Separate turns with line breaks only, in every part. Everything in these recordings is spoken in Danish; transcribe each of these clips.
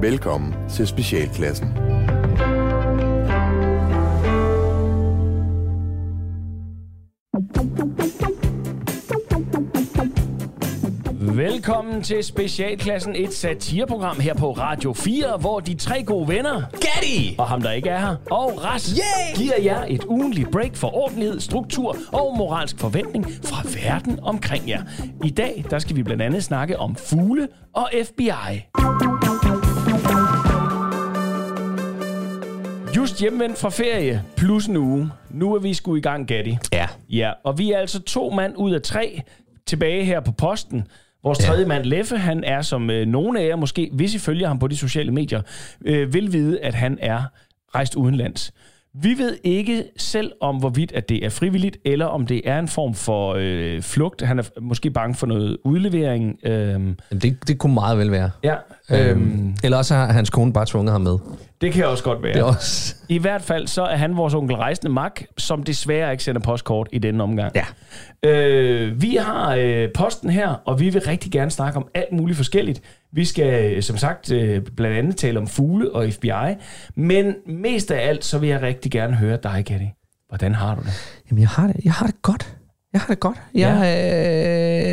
Velkommen til Specialklassen.
Velkommen til Specialklassen, et satireprogram her på Radio 4, hvor de tre gode venner,
Gatti!
og ham der ikke er her, og Ras,
Yay!
giver jer et ugenligt break for ordentlighed, struktur og moralsk forventning fra verden omkring jer. I dag, der skal vi blandt andet snakke om fugle og FBI. Just hjemvendt fra ferie, plus en uge. Nu er vi sgu i gang, Gatti.
Ja.
Ja, og vi er altså to mand ud af tre tilbage her på posten. Vores tredje mand, Leffe, han er som øh, nogle af jer måske, hvis I følger ham på de sociale medier, øh, vil vide, at han er rejst udenlands. Vi ved ikke selv om, hvorvidt at det er frivilligt, eller om det er en form for øh, flugt. Han er måske bange for noget udlevering. Øh,
Jamen, Det, det kunne meget vel være.
ja, øh,
Øhm, eller også har hans kone bare tvunget ham med.
det kan også godt være.
Det også...
I hvert fald så er han vores onkel Rejsende Mak, som desværre ikke sender postkort i denne omgang.
Ja.
Øh, vi har øh, posten her, og vi vil rigtig gerne snakke om alt muligt forskelligt. Vi skal øh, som sagt øh, blandt andet tale om fugle og FBI, men mest af alt så vil jeg rigtig gerne høre dig, Gatti. Hvordan har du det?
Jamen, jeg har det, jeg har det godt. Jeg har det godt. Jeg,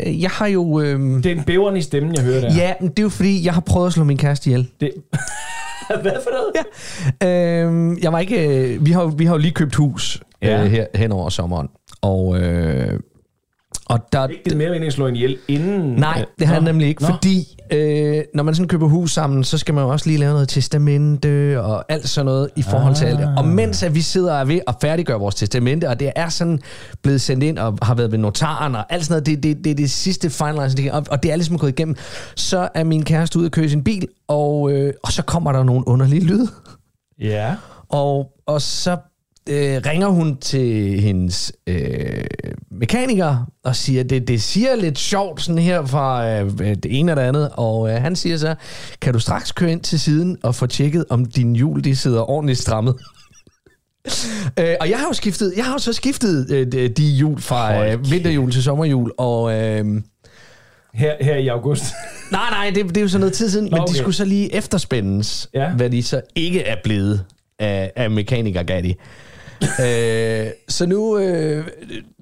øh, jeg har jo... Øh,
Det er en bæveren i stemmen, jeg hører der.
ja, men det er jo fordi, jeg har prøvet at slå min kæreste ihjel.
Det... Hvad for noget?
Ja. Øh, jeg var ikke... Øh, vi, har, vi har jo lige købt hus
Ja.
øh, her hen over sommeren. Og, øh, og der,
Ikke det mere mening at slå en ihjel inden...
Nej,
øh,
det har jeg nemlig ikke,
nå.
fordi øh, når man sådan køber hus sammen, så skal man jo også lige lave noget testamente og alt sådan noget i forhold til alt det. Og mens at vi sidder og er ved at færdiggøre vores testamente, og det er sådan blevet sendt ind og har været ved notaren og alt sådan noget, det, det, det er det sidste finalizing, og, og det er ligesom gået igennem, så er min kæreste ude at køre sin bil, og, øh, og så kommer der nogle underlige lyde.
Ja.
Og, og så øh, ringer hun til hendes øh, mekaniker og siger, det, det siger lidt sjovt sådan her fra øh, det ene og det andet. Og øh, han siger så, kan du straks køre ind til siden og få tjekket, om din hjul de sidder ordentligt strammet? øh, og jeg har jo skiftet, jeg har jo så skiftet øh, de- hjul fra øh, vinterhjul til sommerhjul, og... Øh,
Her, her i august.
Nej, nej, det, det er jo sådan noget tid siden, men
okay.
de skulle så lige efterspændes,
ja.
hvad de så ikke er blevet af, af mekaniker Gatti. Øh, så nu, øh,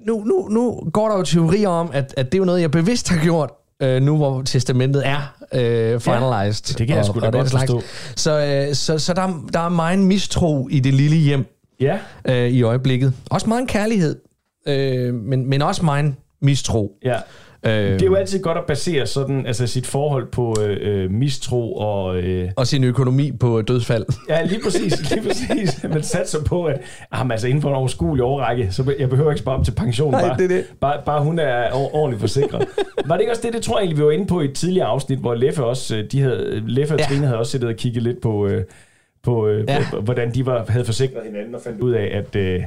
nu, nu, nu går der jo teorier om, at, at det er jo noget, jeg bevidst har gjort, øh, nu hvor testamentet er øh, finalized.
det kan jeg sgu da godt forstå.
Så, øh, så, så der, der er meget mistro i det lille hjem
Ja.
øh, i øjeblikket. Også meget kærlighed, øh, men, men også meget mistro.
Ja.
Øh,
Det er jo altid godt at basere sådan, altså sit forhold på øh, øh, mistro og... Øh,
og sin økonomi på dødsfald.
ja, lige præcis. Lige præcis. Man satser på, at jamen, altså, inden for en overskuelig overrække, så jeg behøver ikke spare op til pension.
Nej,
bare,
det det.
Bare, bare hun er or- ordentligt forsikret. Var det ikke også det, det tror jeg egentlig, vi var inde på i et tidligere afsnit, hvor Leffe, også, øh, de havde, Leffe og
Ja.
Trine havde også siddet og kigget lidt på, øh, på, øh,
Ja.
på, hvordan de var, havde forsikret hinanden og fandt ud af, at... Øh,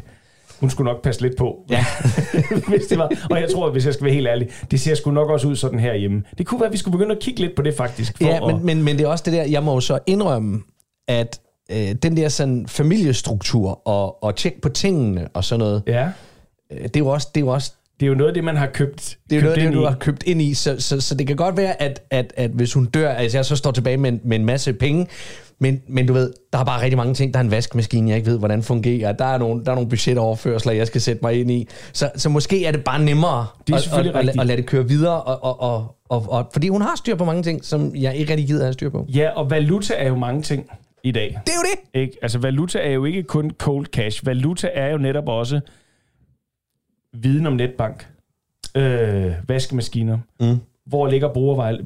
hun skulle nok passe lidt på,
Ja.
hvis det var. Og jeg tror, hvis jeg skal være helt ærlig, det ser sgu nok også ud sådan herhjemme. Det kunne være, at vi skulle begynde at kigge lidt på det faktisk. For
Ja,
at,
men, men, men det er også det der, jeg må jo så indrømme, at øh, den der sådan familiestruktur og, og tjek på tingene og sådan noget,
ja,
øh, det er jo også, det er jo også
det er jo noget af det, man har købt.
det er jo noget af det, du har købt ind i, så, så, så det kan godt være, at, at, at hvis hun dør, altså jeg så står tilbage med, en- med en masse penge, men, men du ved, der er bare rigtig mange ting. Der er en vaskemaskine, jeg ikke ved, hvordan fungerer. Der er nogle, der er nogle budgetoverførsler, jeg skal sætte mig ind i. Så, så måske er det bare nemmere
Det er
at, at, at, at, lade det køre videre, og, og, og, og, og, fordi hun har styr på mange ting, som jeg ikke rigtig gider at have styr på.
Ja, og valuta er jo mange ting i dag.
Det er jo det!
Ikke? Altså, valuta er jo ikke kun cold cash. Valuta er jo netop også viden om netbank, øh, vaskemaskiner.
Mm.
Hvor ligger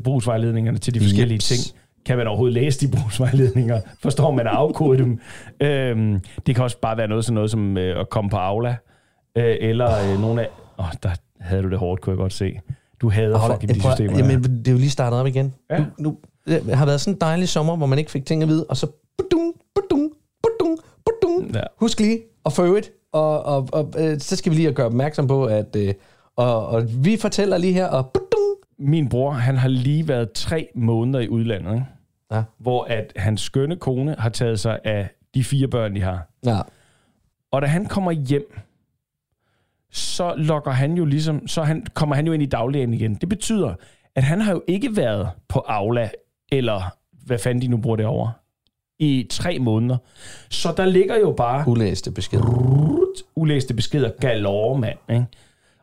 brugsvejledningerne til de forskellige
Jeps.
ting? Kan man overhovedet læse de brugsvejledninger? Forstår man at afkode dem? Øhm, det kan også bare være noget sådan noget som øh, at komme på Aula. Øh, eller øh, nogle af... Åh, oh, der havde du det hårdt, kunne jeg godt se. Du hader fucking de
prøver,
systemer.
jamen, det er jo lige startet op igen.
Ja.
Nu, nu, det har været sådan en dejlig sommer, hvor man ikke fik ting at vide, og så... Budung, budung, budung, budung.
Ja.
Husk lige at få it, og, og, og øh, så skal vi lige gøre opmærksom på, at... Øh, og, og vi fortæller lige her, og...
Min bror, han har lige været tre måneder i udlandet, ikke?
Ja.
hvor at hans skønne kone har taget sig af de fire børn, de har.
Ja.
Og da han kommer hjem, så lokker han jo ligesom, så han, kommer han jo ind i dagligdagen igen. Det betyder, at han har jo ikke været på Aula, eller hvad fanden de nu bruger det over, i tre måneder. Så der ligger jo bare
Ulæste beskeder.
rut, ulæste beskeder galore, mand. Ikke?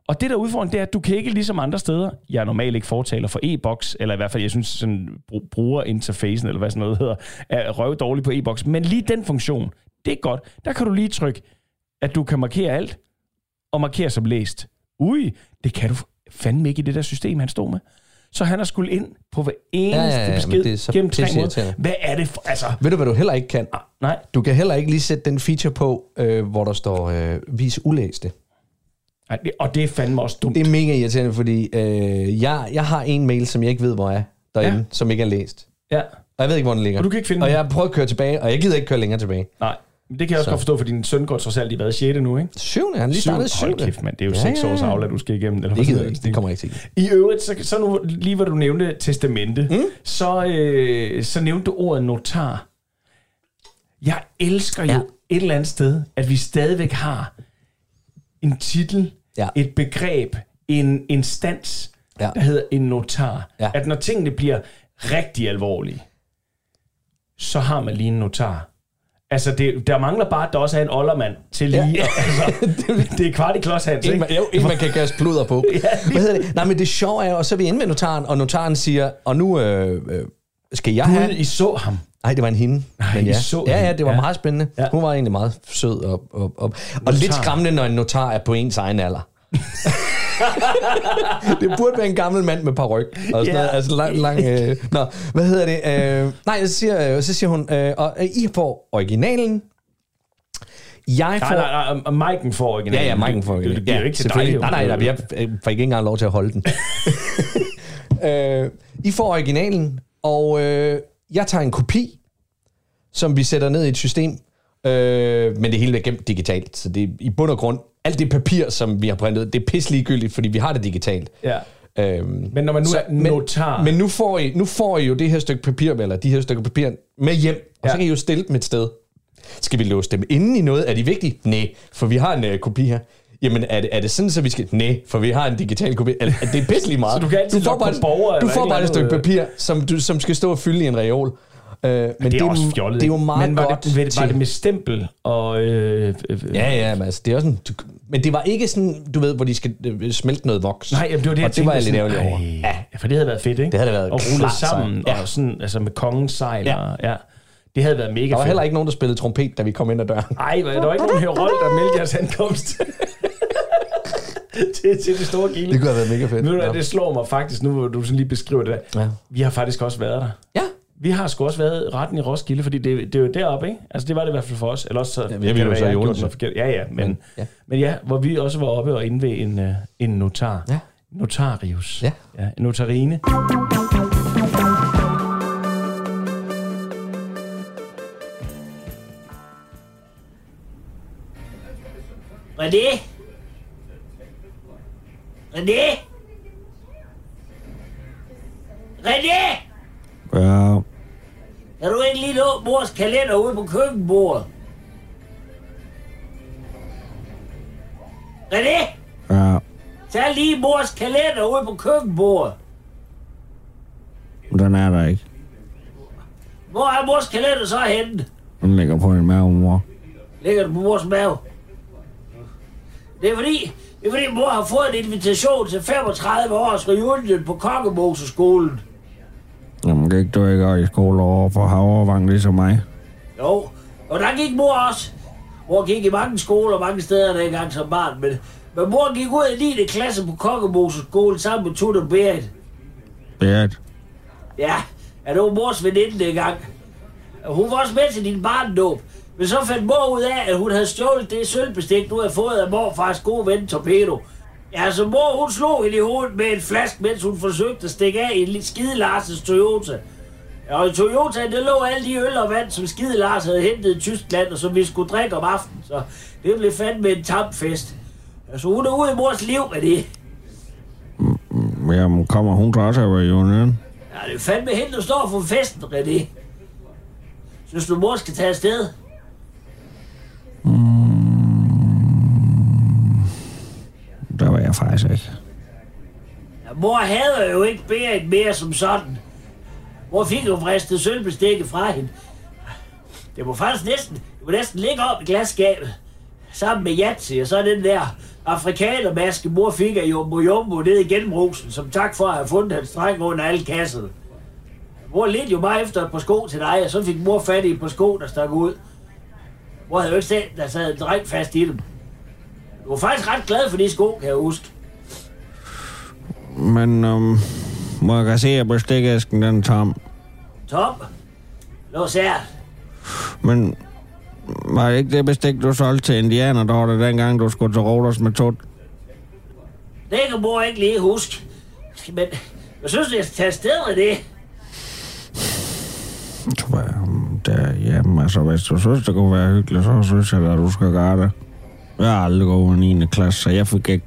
Og det der udfordring, det er, at du kan ikke ligesom andre steder, jeg er normalt ikke fortaler for e-boks, eller i hvert fald, jeg synes, sådan bru- brugerinterfacen, eller hvad sådan noget hedder, er røv dårlig på e-boks. Men lige den funktion, det er godt. Der kan du lige trykke, at du kan markere alt, og markere som læst. Ui, det kan du fandme ikke i det der system, han stod med. Så han har skulle ind på hver eneste
Ja, ja, ja,
besked
det er så
gennem tre måneder. Hvad er det for... Altså,
Ved du, hvad du heller ikke kan?
nej,
Du kan heller ikke lige sætte den feature på, øh, hvor der står øh, vis ulæste.
nej, det- og det er fandme også dumt.
Det er mega irriterende, fordi øh, jeg, jeg har en mail, som jeg ikke ved, hvor er derinde,
Ja.
som ikke er læst.
Ja,
Og jeg ved ikke, hvor den ligger.
Og du kan ikke finde
Og
den?
jeg har prøvet at køre tilbage, og jeg gider ikke køre længere tilbage.
nej. Men det kan jeg også
Så.
godt forstå, for din søn går trods alt i hvad, 6. nu, ikke?
Syvende, han lige startet
Syv- Hold
syvende.
kæft, mand. Det er jo
Ja,
6
ja, ja.
års aflad, du skal igennem. Eller
Det gider ikke. Det kommer ikke til.
I øvrigt, så, så nu, lige hvor du nævnte testamente, mm. så, øh, så nævnte du ordet notar. Jeg elsker jo
Ja.
et eller andet sted, at vi stadigvæk har en titel,
Ja.
et begreb, en instans,
Ja.
der hedder en notar.
Ja.
At når tingene bliver rigtig alvorlige, så har man lige en notar. Altså, det, der mangler bare, at der også er en oldermand til lige. Ja. Altså, det er kvart i klods, Hans,
En,
ikke?
man, jo, en, man kan kaste pluder på. Hvad hedder det? Nej, men det sjove er og så er vi inde med notaren, og notaren siger, og nu øh, øh, skal jeg have...
Gud, I så ham.
Nej, det var en hende.
Nej,
men
I
ja.
så
ja, ja, det var
Ja.
ja. meget spændende.
Ja.
Ja. Hun var egentlig meget sød og, og, og, og lidt skræmmende, når en notar er på ens egen alder. det burde være en gammel mand med paryk og sådan noget. Altså lang, lang... Øh, nå, hvad hedder det? Øh, nej, så siger, øh, så siger hun, øh, og øh, I får originalen. Jeg får...
Nej, nej, nej, og Maiken får originalen.
Ja, ja, Maiken får originalen.
det, det bliver
ja,
ikke til dig.
Nej, nej, nej, jeg får ikke engang lov til at holde den. øh, I får originalen, og øh, jeg tager en kopi, som vi sætter ned i et system, øh, men det hele er gemt digitalt, så det er i bund og grund, alt det papir, som vi har printet, det er pisse ligegyldigt, fordi vi har det digitalt.
Ja.
Øhm,
Men når man nu er notar...
Men, men nu, får I, nu får I jo det her stykke papir, eller de her stykker papir med hjem, og
Ja.
så kan I jo stille dem et sted. Skal vi låse dem inde i noget? Er de vigtige? Nej, for vi har en uh, kopi her. Jamen, er det, er det sådan, så vi skal... Nej, for vi har en digital kopi. Er, er det er pisselig meget.
Så du kan altid
får
logge
bare,
borger
Du får bare et stykke
andet,
papir, som, du, som skal stå og fylde i en reol. Uh, men
det er også fjollet.
Det er jo meget
Men var
godt
det, var det, var det med stempel og... Øh, øh,
Ja, ja, men altså, det er også sådan, men det var ikke sådan, du ved, hvor de skal øh, smelte noget voks.
Nej, jamen, det var det,
og
jeg
det var jeg lidt ærgerlig over. Ja,
for det havde været fedt, ikke?
Det havde været
Og rulle sammen.
Ja.
og sådan, altså med kongens sejl.
Ja.
Og, ja. Det havde været mega
der var
fedt.
heller ikke nogen, der spillede trompet, da vi kom ind ad døren.
Ej, der var ikke nogen herold, der meldte jeres ankomst. til, til det store gilde.
Det kunne have været mega fedt.
Ved du
Ja.
det slår mig faktisk, nu hvor du sådan lige beskriver det der.
Ja.
Vi har faktisk også været der.
Ja,
Vi har sgu også været retten i Roskilde, fordi det, det er jo deroppe, ikke? Altså, det var det i hvert fald for os. Eller også så,
vi er
kan
jo så
jeg
i Odense.
forkert. Ja, ja, men,
Men, ja.
ja. men ja, hvor vi også var oppe og inde ved en, øh, en notar.
Ja.
Notarius.
Ja.
ja. En notarine.
René? René? René?
Ja,
Kan du ikke lige nå mors kalender ude på køkkenbordet? René?
ja,
Tag lige mors kalender ude på køkkenbordet.
den er der ikke.
Hvor er mors kalender så henne?
Den ligger på en mave, mor.
Ligger den på mors mave? Det er fordi, det er fordi mor har fået en invitation til 35 års reunion på Kongemoseskolen.
Jamen, gik du ikke i skole over for Havrevang ligesom mig?
Jo, og der gik mor også. Mor gik i mange skoler mange steder dengang som barn, men, men mor gik ud i 9. klasse på Kongemoses skole sammen med Tut og Berit.
Berit.
Ja, ja, det var mors veninde dengang. Hun var også med til din barndåb. Men så fandt mor ud af, at hun havde stjålet det sølvbestik, du havde fået af morfars gode ven Torpedo. Ja, så mor hun slog hende i hovedet med en flaske, mens hun forsøgte at stikke af i en skide Lars' Toyota. Og i Toyota, der lå alle de øl og vand, som skide Lars havde hentet i Tyskland, og som vi skulle drikke om aftenen. Så det blev fandme en tamfest. Altså, hun er ude i mors liv med det.
Jamen, kommer hun så også af reunion?
Ja, det er fandme hende, der står for festen, René. Synes du, mor skal tage afsted?
Jeg faktisk ikke.
Ja, mor hader jo ikke Berit mere som sådan. Mor fik jo fristet sølvbestikket fra hende. Det må faktisk næsten, det må næsten ligge op i glasskabet. Sammen med Jatsi og så den der afrikanermaske, mor fik af Jumbo Jumbo nede i genbrusen, som tak for at have fundet hans dreng under alle kasserne. Mor lidt jo bare efter et par sko til dig, og så fik mor fat i et par sko, der stak ud. Mor havde jo ikke set, der sad en dreng fast i dem. Du var faktisk ret glad for de sko, kan jeg huske.
Men um, må jeg se, at bestikæsken den er tom.
Tom, lå sært.
Men var det ikke det bestik, du solgte til indianer, der det dengang, du skulle til Rodos med tot?
Det kan mor ikke lige huske. Men jeg synes, jeg skal tage afsted med det.
Så var jeg, der, jamen, altså, hvis du synes, det kunne være hyggeligt, så synes jeg, at du skal gøre det. Jeg har aldrig gået over 9. klasse, så jeg fik ikke,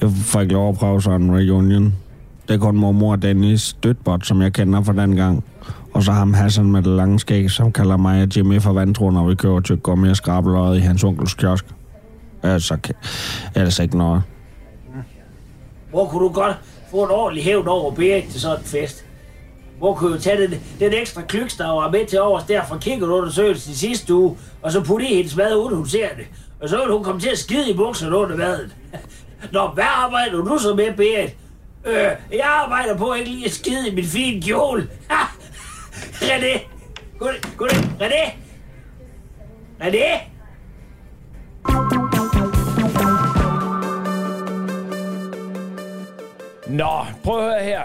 jeg fik ikke lov at prøve sådan en reunion. Det er kun mormor og Dennis Dødbot, som jeg kender fra den gang. Og så ham Hassan med det lange skæg, som kalder mig og Jimmy for vandtro, når vi kører tyk gummi og skrabler i hans onkels kiosk. Altså, ellers ikke noget.
Hvor kunne du godt få en ordentlig hævn over Berik til sådan en fest? Hvor kunne jo tage den, den ekstra klyks, der var med til overs der fra kikkertundersøgelsen i sidste uge, og så putte i hendes mad, uden hun ser det. Og så ville hun komme til at skide i bukserne under badet. Nå, hvad arbejder du så med, Berit? Øh, jeg arbejder på ikke lige at skide i min fine kjole. Ha! René! Goddag, goddag, René! René!
Nå, prøv at høre her.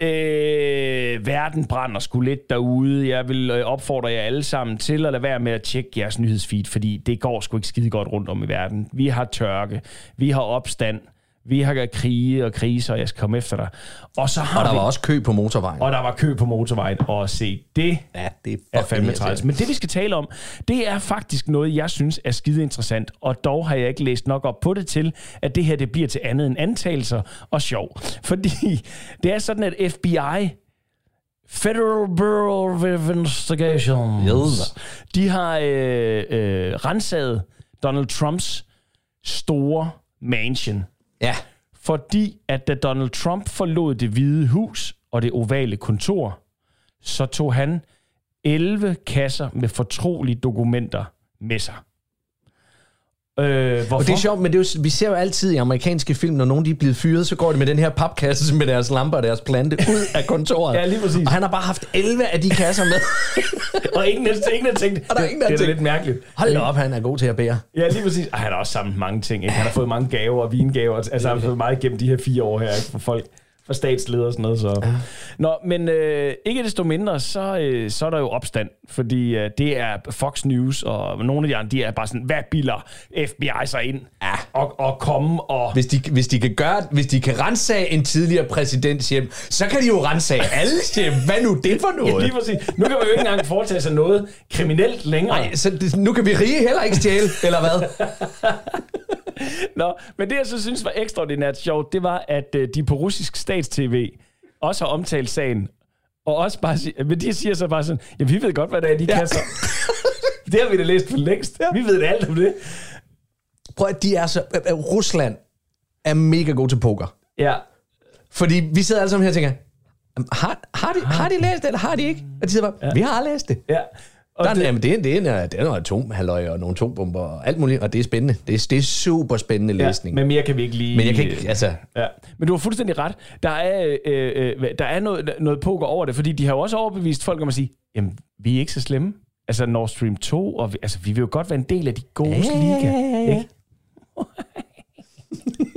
Øh, verden brænder sgu lidt derude. Jeg vil øh, opfordre jer alle sammen til at lade være med at tjekke jeres nyhedsfeed, fordi det går sgu ikke skide godt rundt om i verden. Vi har tørke, vi har opstand, vi har krige og kriser, og jeg skal komme efter dig. Og så har
Og der
vi...
var også kø på motorvejen.
Og der var kø på motorvejen, og se, det
Ja, det er
er fandme træls. Men det, vi skal tale om, det er faktisk noget, jeg synes er skide interessant, og dog har jeg ikke læst nok op på det til, at det her det bliver til andet end antagelser og sjov. Fordi det er sådan, at FBI, Federal Bureau of Investigations,
Yes.
de har øh, øh, renset Donald Trumps store mansion.
Ja.
Fordi at da Donald Trump forlod det hvide hus og det ovale kontor, så tog han 11 kasser med fortrolige dokumenter med sig. Øh, hvorfor?
Og det er sjovt, men det er jo, vi ser jo altid i amerikanske film, når nogen de er blevet fyret, så går de med den her papkasse med deres lamper og deres plante ud af kontoret.
Ja, lige præcis.
Og han har bare haft 11 af de kasser med.
og ingen, ingen har tænkt,
Og der er
det,
ingen, der
det er da
tænkt-
lidt mærkeligt.
Hold da op, han er god til at bære.
Ja, lige præcis. Ej, han har også samlet mange ting. Ikke? Han har fået mange gaver og vingaver. Altså, han har fået meget gennem de her fire år her ikke? for folk for statsledere og sådan noget. Så. Ja. Nå, men øh, ikke desto mindre, så, øh, så er der jo opstand, fordi øh, det er Fox News, og nogle af de andre, de er bare sådan, hvad bilder FBI sig ind ja. og, og komme og...
Hvis de, hvis de kan gøre, hvis de kan rensage en tidligere præsidents hjem, så kan de jo rensage alle hjem. Hvad nu det for
Ja,
noget?
lige præcis. Nu kan man jo ikke engang foretage sig noget kriminelt længere.
Nej, så det, nu kan vi rige heller ikke stjæle, eller hvad?
Nå, men det jeg så synes var ekstraordinært sjovt, det var, at øh, de på russisk statstv også har omtalt sagen, og også bare men de siger så bare sådan, ja, vi ved godt, hvad det er, de ja. kasser. det har vi da læst for længst. Ja. Vi ved det alt om det.
Prøv at de er så... Rusland er mega god til poker.
Ja.
Fordi vi sidder alle sammen her og tænker, "Jamen, har, har, de, har de læst det, eller har de ikke? Og de siger bare, ja. vi har læst det.
ja. Og
Der er,
det,
jamen, det, er, det, er, det er noget atomhalløj og nogle atombomber og alt muligt, og det er spændende. Det er, det er super spændende
ja,
læsning.
men mere kan vi ikke lige...
men jeg kan ikke, altså...
Ja. Men du har fuldstændig ret. Der er, øh, øh, der er noget, noget poker over det, fordi de har jo også overbevist folk om at sige, jamen, vi er ikke så slemme. Altså Nord Stream 2, og vi, altså, vi vil jo godt være en del af de gode
ja,
liga.
ja, ja, ja.
Ikke?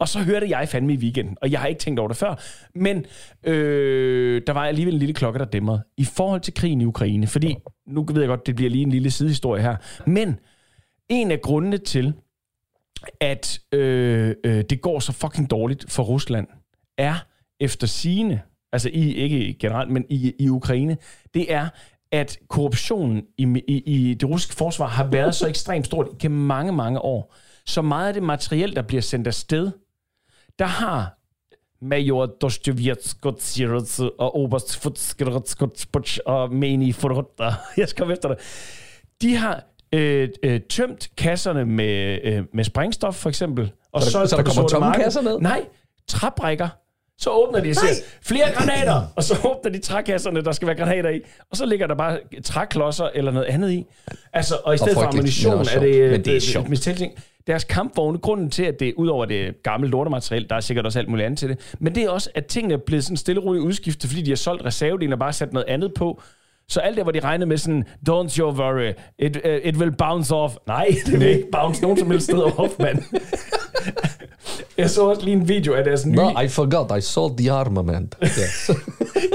og så hørte jeg fandme i weekenden, og jeg har ikke tænkt over det før, men øh, der var alligevel en lille klokke, der dæmrede i forhold til krigen i Ukraine, fordi nu ved jeg godt, det bliver lige en lille sidehistorie her, men en af grundene til, at øh, øh, det går så fucking dårligt for Rusland, er efter sigende, altså i, ikke generelt, men i, i Ukraine, det er, at korruptionen i, i, i det russiske forsvar har været så ekstremt stort gennem mange, mange år. Så meget af det materiel, der bliver sendt afsted, der har major Dostojevjetskotsiruts og oberst Futskirotskotspoch og Meni Forhotta, jeg skal efter dig, de har øh, øh, tømt kasserne med, øh, med sprængstof, for eksempel. Og
Så der- så der
på det
kommer tomme
marked.
kasser ned?
Nej, træbrækker, Så åbner de og siger, flere granater! Og så åbner de trækasserne, der skal være granater i. Og så ligger der bare træklodser eller noget andet i. Altså, og i stedet for
frygteligt,
ammunition
men også
er det,
sjovt. Men det er
det,
sjovt.
med ting. Deres kampvogne, grunden til, at det udover det gamle lortemateriel, der er sikkert også alt muligt andet til det, men det er også, at tingene er blevet sådan stille og roligt udskiftet, fordi de har solgt reservedelen og bare sat noget andet på. Så alt det, hvor de regnede med sådan, don't you worry, it, uh, it will bounce off. Nej, det vil ikke bounce nogen som helst sted off, mand. Jeg så også lige en video af deres nye...
No, I forgot, I sold the armament. Yes.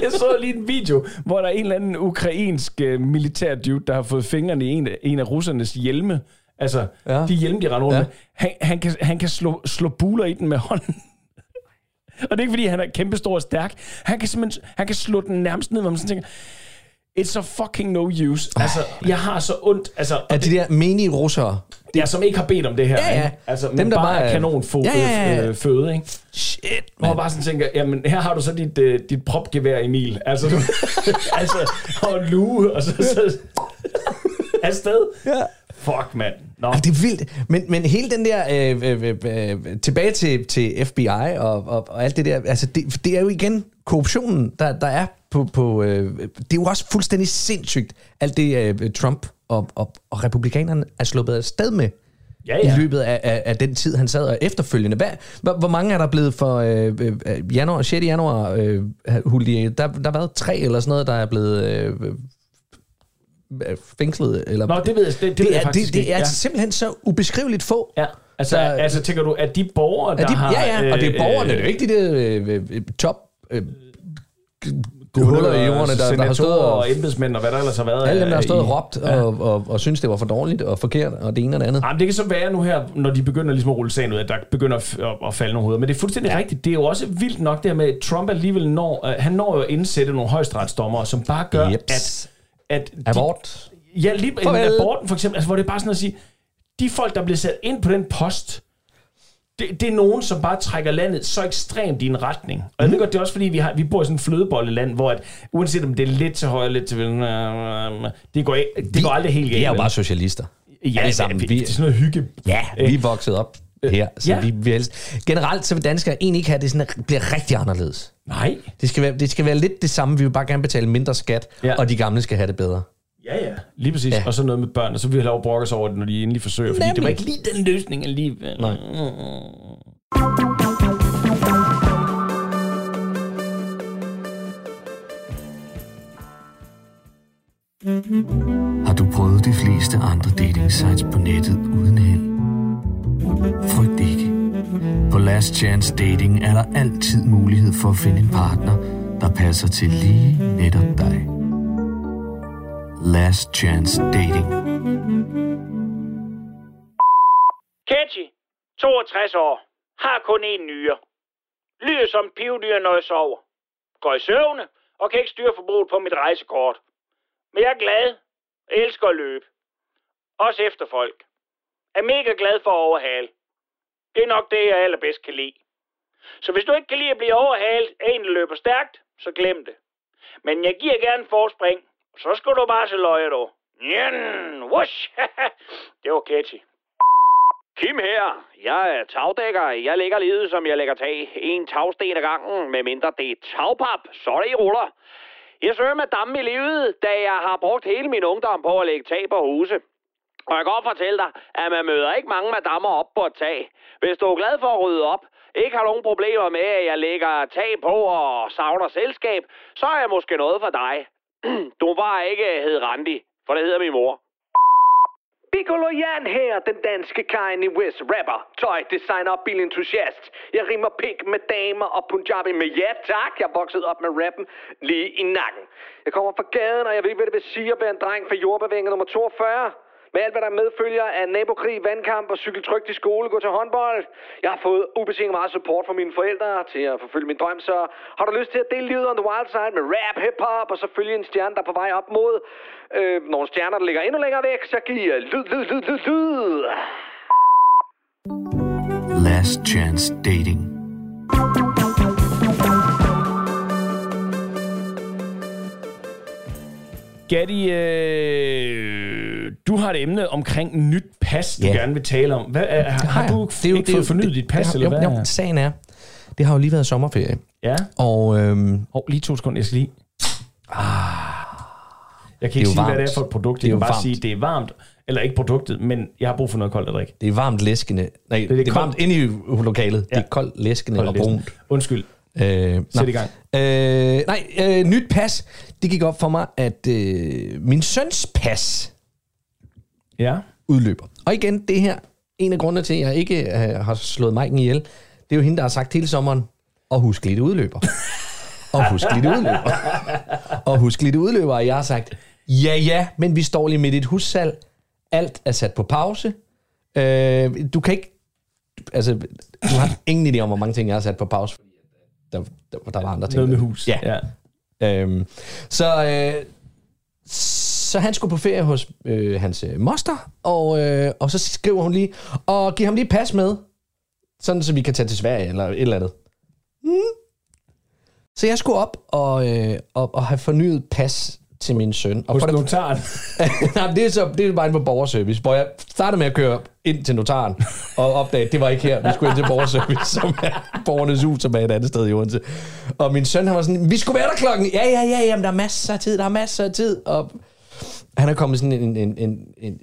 Jeg så lige en video, hvor der er en eller anden ukrainsk uh, militær dude, der har fået fingrene i en, af- en af russernes hjelme. Altså, ja. De hjelme, de render rundt
Ja.
med. Han, han, kan, han kan slå, slå buler i den med hånden. Og det er ikke, fordi han er kæmpestor og stærk. Han kan simpelthen han kan slå den nærmest ned, hvor man sådan tænker, it's a fucking no use. Altså, jeg har så ondt. Altså, og
Er de der mini-russere?
Ja, som ikke har bedt om det her.
Ja, ja.
ikke? Altså,
Dem, der
bare
bare
er
er-
kanonføde,
Ja, ja, ja.
øh, føde, ikke?
Shit,
Hvor jeg bare sådan tænker, jamen her har du så dit, øh, dit propgevær, Emil. Altså, du, altså og en lue, og så, så afsted.
Ja.
Fuck, mand. Nå.
Ej, det er vildt. Men, men hele den der, øh, øh, øh, øh, tilbage til, til FBI og, og, og alt det der, altså det, det er jo igen korruptionen, der, der er på, på øh, det er jo også fuldstændig sindssygt, alt det øh, Trump og, og, og republikanerne er sluppet af sted med.
Ja,
i
ja.
løbet af, af, af den tid, han sad og efterfølgende. Hvad, hvor, hvor mange er der blevet for øh, øh, januar, 6. januar, øh, Huli, der, der har været tre eller sådan noget, der er blevet øh, fængslet? Eller,
Nå, det ved jeg, det, det,
det,
ved jeg
er,
faktisk
det, det
ikke.
er
ja.
simpelthen så ubeskriveligt få.
Ja. Altså,
Der-
altså, tænker du, at de borgere, der
Er de,
har...
ja, ja, og det er
øh,
borgerne, det er jo ikke de der øh, øh, top øh, huller i jorden, der, der har stået og...
embedsmænd og hvad der ellers har været.
Alle dem, der har
øh,
stået og råbt og, og, og synes, det var for dårligt og forkert, og det ene og det andet.
Jamen, det kan så være nu her, når de begynder ligesom at rulle sagen ud, at der begynder at, f- at falde nogle hoveder. Men det er fuldstændig ja. rigtigt. Det er jo også vildt nok det her med, at Trump alligevel når, han når jo at indsætte nogle højesteretsdommere, som bare gør,
Jeps.
at, at de,
Abort.
Ja, lige en
Farvel.
aborten for eksempel, altså, hvor det er bare sådan at sige, de folk, der bliver sat ind på den post, det, det er nogen, som bare trækker landet så ekstremt i en retning. Og jeg
Mhm.
ved godt, det er også fordi, vi, har, vi bor i sådan en flødebolleland, hvor at, uanset om det er lidt til højre, lidt til venstre, det går, ikke, det går aldrig helt galt.
Vi er jo bare socialister.
ja,
alle sammen.
Vi,
Vi-
det er sådan noget hygge.
Ja, vi er vokset op her, så
ja.
vi, vi helst. Generelt så vil danskere egentlig ikke have, at det sådan at bliver rigtig anderledes.
Nej.
Det skal, være, det skal være lidt det samme. Vi vil bare gerne betale mindre skat,
Ja.
og de gamle skal have det bedre.
Ja, ja. Lige præcis.
Ja.
Og så noget med børn, og så vil vi have lov at brokke os over det, når de endelig forsøger. Fordi det var
Nemlig.
ikke lige den løsning alligevel.
Nej.
Har du prøvet de fleste andre dating sites på nettet uden held? Frygt ikke. På Last Chance Dating er der altid mulighed for at finde en partner, der passer til lige netop dig. Last Chance Dating.
Ketchy, 62 år, har kun én nyre. Lyder som pivdyr, når jeg sover. Går i søvne og kan ikke styre forbruget på mit rejsekort. Men jeg er glad. Jeg elsker at løbe. Også efter folk. Er mega glad for at overhale. Det er nok det, jeg allerbedst kan lide. Så hvis du ikke kan lide at blive overhalet af en, der løber stærkt, så glem det. Men jeg giver gerne forspring. Så skal du bare se løje, du. Njen, whoosh. det var catchy. Kim her. Jeg er tagdækker. Jeg lægger livet, som jeg lægger tag. En tagsten ad gangen, med mindre det er tagpap. Så er det i ruller. Jeg søger med damme i livet, da jeg har brugt hele min ungdom på at lægge tag på huse. Og jeg kan godt fortælle dig, at man møder ikke mange madammer op på et tag. Hvis du er glad for at rydde op, ikke har nogen problemer med, at jeg lægger tag på og savner selskab, så er jeg måske noget for dig. du må bare ikke hed Randi, for det hedder min mor. Piccolo Jan her, den danske Kanye West rapper, tøj, designer og bilentusiast. Jeg rimer pik med damer og Punjabi med ja tak. Jeg voksede op med rappen lige i nakken. Jeg kommer fra gaden, og jeg ved, hvad det vil sige at være en dreng fra jordbevænger nummer 42. Med alt, hvad der medfølger af nabokrig, vandkamp og cykeltrygt i skole, gå til håndbold. Jeg har fået ubetinget meget support fra mine forældre til at forfølge min drøm, så har du lyst til at dele livet on the wild side med rap, hip-hop og selvfølgelig en stjerne, der er på vej op mod øh, nogle stjerner, der ligger endnu længere væk, så giv jer lyd, lyd, lyd, lyd, lyd.
Last Chance Dating.
Gatti, øh, du har et emne omkring nyt pas, du
Ja.
gerne vil tale om. Hvad, er, har, har du
Det er jo
ikke fået fornyet dit pas,
det,
eller
jo,
hvad?
Jo, sagen er, Det har jo lige været sommerferie.
Ja.
Og øhm,
Og lige to sekunder, jeg skal lige... Ah. Jeg kan
Det er
ikke sige, hvad det
varmt.
er for et produkt.
Det er
Jeg
jo
kan bare
varmt.
sige, det er varmt. Eller ikke produktet, men jeg har brug for noget koldt at drikke.
det er varmt læskende. Nej, det er, det er varmt inde i lokalet. Ja. Det er koldt, læskende
Koldt
og brunt.
Undskyld.
Øh,
Sæt i gang.
Øh, nej, øh, nyt pas. Det gik op for mig, at øh, min søns pas
Ja.
udløber. Og igen, det her, en af grundene til, at jeg ikke øh, har slået Mike'en ihjel, det er jo hende, der har sagt hele sommeren, og husk lige det udløber. og husk lige det udløber. og husk lige det udløber, og jeg har sagt, ja ja, men vi står lige midt i et hussalg. Alt er sat på pause. Øh, du kan ikke, altså, du har ingen idé om, hvor mange ting, jeg har sat på pause, fordi der, der, der var andre ting.
Noget med hus.
Ja.
ja.
Øhm, så, øh, så han skulle på ferie hos øh, hans øh, moster, og, øh, og så skriver hun lige, og giv ham lige pas med, sådan så vi kan tage til Sverige eller et eller andet. Mm. Så jeg skulle op og, øh, og, og have fornyet pas til min søn. Og
Hos
for
notaren.
Nej, det er, så, det er bare inde på borgerservice, hvor jeg startede med at køre ind til notaren, og opdagede, at det var ikke her. Vi skulle ind til borgerservice, som er borgernes hus, som er et andet sted i Odense. Og min søn, han var sådan, vi skulle være der klokken. Ja, ja, ja, jamen, der er masser af tid, der er masser af tid. Og han er kommet sådan en, en, en, en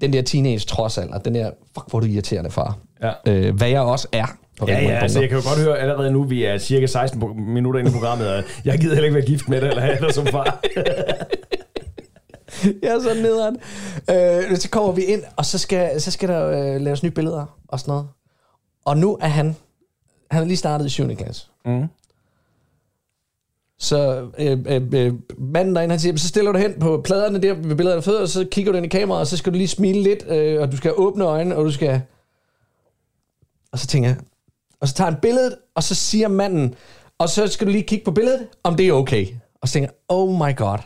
den der teenage trodsalder, den der, fuck, hvor er du irriterende, far.
Ja.
Øh, hvad jeg også er. på
Ja, ja, altså jeg kan jo godt høre allerede nu, vi er cirka 16 pro- minutter inde i programmet, og jeg gider heller ikke være gift med det, eller have dig som far.
Jeg er så nederen. Øh, så kommer vi ind, og så skal, så skal der øh, laves nye billeder og sådan noget. Og nu er han, han er lige startet i 7. klasse.
Mm.
Så øh, øh, øh, manden derinde, han siger, så stiller du hen på pladerne der ved billederne af fødder, og så kigger du ind i kameraet, og så skal du lige smile lidt, øh, og du skal åbne øjnene, og du skal... Og så tænker jeg, og så tager han billedet, og så siger manden, og så skal du lige kigge på billedet, om det er okay. Og så tænker jeg, oh my god,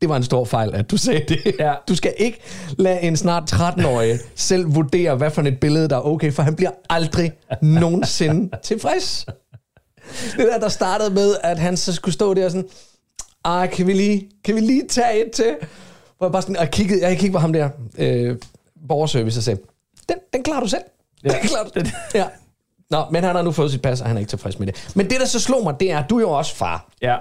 det var en stor fejl, at du sagde det.
Ja.
Du skal ikke lade en snart 13-årig selv vurdere, hvad for et billede, der er okay, for han bliver aldrig nogensinde tilfreds. Det der, der startede med, at han så skulle stå der sådan, ah, kan vi lige, kan vi lige tage et til? Hvor jeg bare sådan, og jeg kiggede, jeg kiggede på ham der, øh, borgerservice, og sagde, den, den klarer du selv. Ja. Den klarer du. Ja. Nå, men han har nu fået sit pas, og han er ikke tilfreds med det. Men det, der så slog mig, det er, at du er jo også far.
Ja.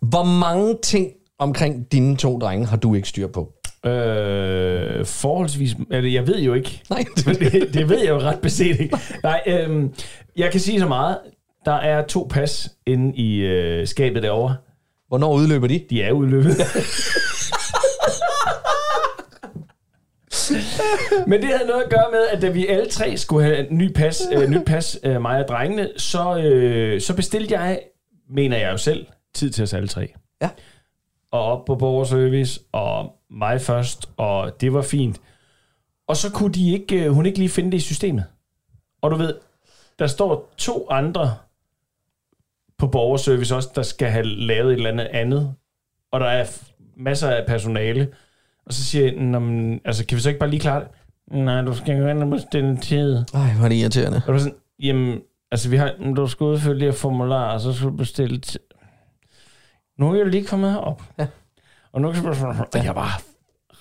Hvor mange ting omkring dine to drenge har du ikke styr på?
Øh, forholdsvis... Eller, jeg ved jo ikke.
Nej,
det, det ved jeg jo ret beset ikke. Nej, øhm, jeg kan sige så meget. Der er to pas inde i øh, skabet derovre.
Hvornår udløber de?
De er udløbet. Men det havde noget at gøre med, at da vi alle tre skulle have en ny pas, øh, nyt pas, øh, mig og drengene, så, øh, så bestilte jeg, mener jeg jo selv, tid til os alle tre.
Ja.
Og op på borgerservice, og mig først, og det var fint. Og så kunne de ikke, øh, hun ikke lige finde det i systemet. Og du ved, der står to andre på borgerservice også, der skal have lavet et eller andet andet. Og der er masser af personale. Og så siger jeg, "Nå, men, altså, kan vi så ikke bare lige klare det? Nej, du skal jo ind og bestille en tid.
Ej, hvor er det irriterende.
Og du sådan, jamen, altså vi har, du skal udfylde de her formularer, og så skal du bestille. Nu er jeg lige kommet herop.
Ja.
Og nu kan du og jeg var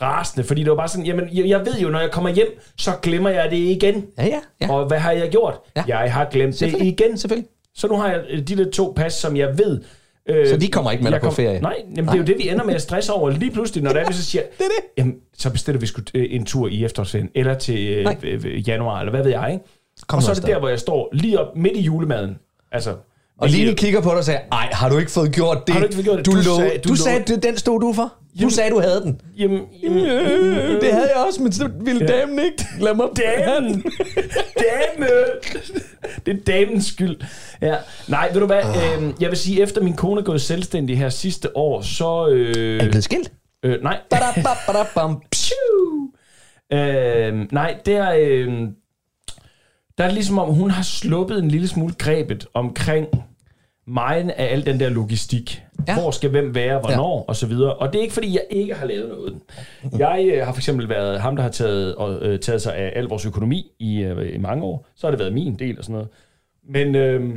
rasende, fordi det var bare sådan, jamen, jeg, jeg ved jo, når jeg kommer hjem, så glemmer jeg det igen.
Ja, ja, ja.
Og hvad har jeg gjort?
Ja.
Jeg har glemt det igen.
Selvfølgelig.
Så nu har jeg øh, de der to pas, som jeg ved... Øh,
Så de kommer ikke med dig på ferie?
Nej, jamen, det er jo det, vi ender med at stresse over. Lige pludselig, når det er, vi så siger, det er det. Jamen, så bestiller vi sgu øh, en tur i efterårsferien, eller til
Nej.
øh, øh, januar, eller hvad ved jeg, ikke?
Kom
og så er det der, hvor jeg står lige op midt i julemaden. Altså,
Og Line kigger på dig og siger, ej, har du ikke fået gjort det?
Har du ikke fået gjort det?
Du,
Du
lå,
sagde-
du,
du
sagde, den stod du for. Du
Jamen-
sagde, du havde den.
Jamen, jamen,
Øh, det havde jeg også, men så ville
Ja.
damen ikke lade mig
Damen! Dame! Det er damens skyld. Ja. Nej, ved du hvad?
Ah.
Øh, jeg vil sige, efter min kone er gået selvstændig her sidste år, så... Øh,
Er I blevet skilt?
øh, nej. Øh, nej, det er... Øh, der er det ligesom om, hun har sluppet en lille smule grebet omkring mig af al den der logistik.
Ja.
Hvor skal hvem være, hvornår, ja. og så videre. Og det er ikke, fordi jeg ikke har lavet noget. Jeg øh, har for eksempel været ham, der har taget, og, øh, taget sig af al vores økonomi i, øh, i mange år. Så har det været min del og sådan noget. Men øh,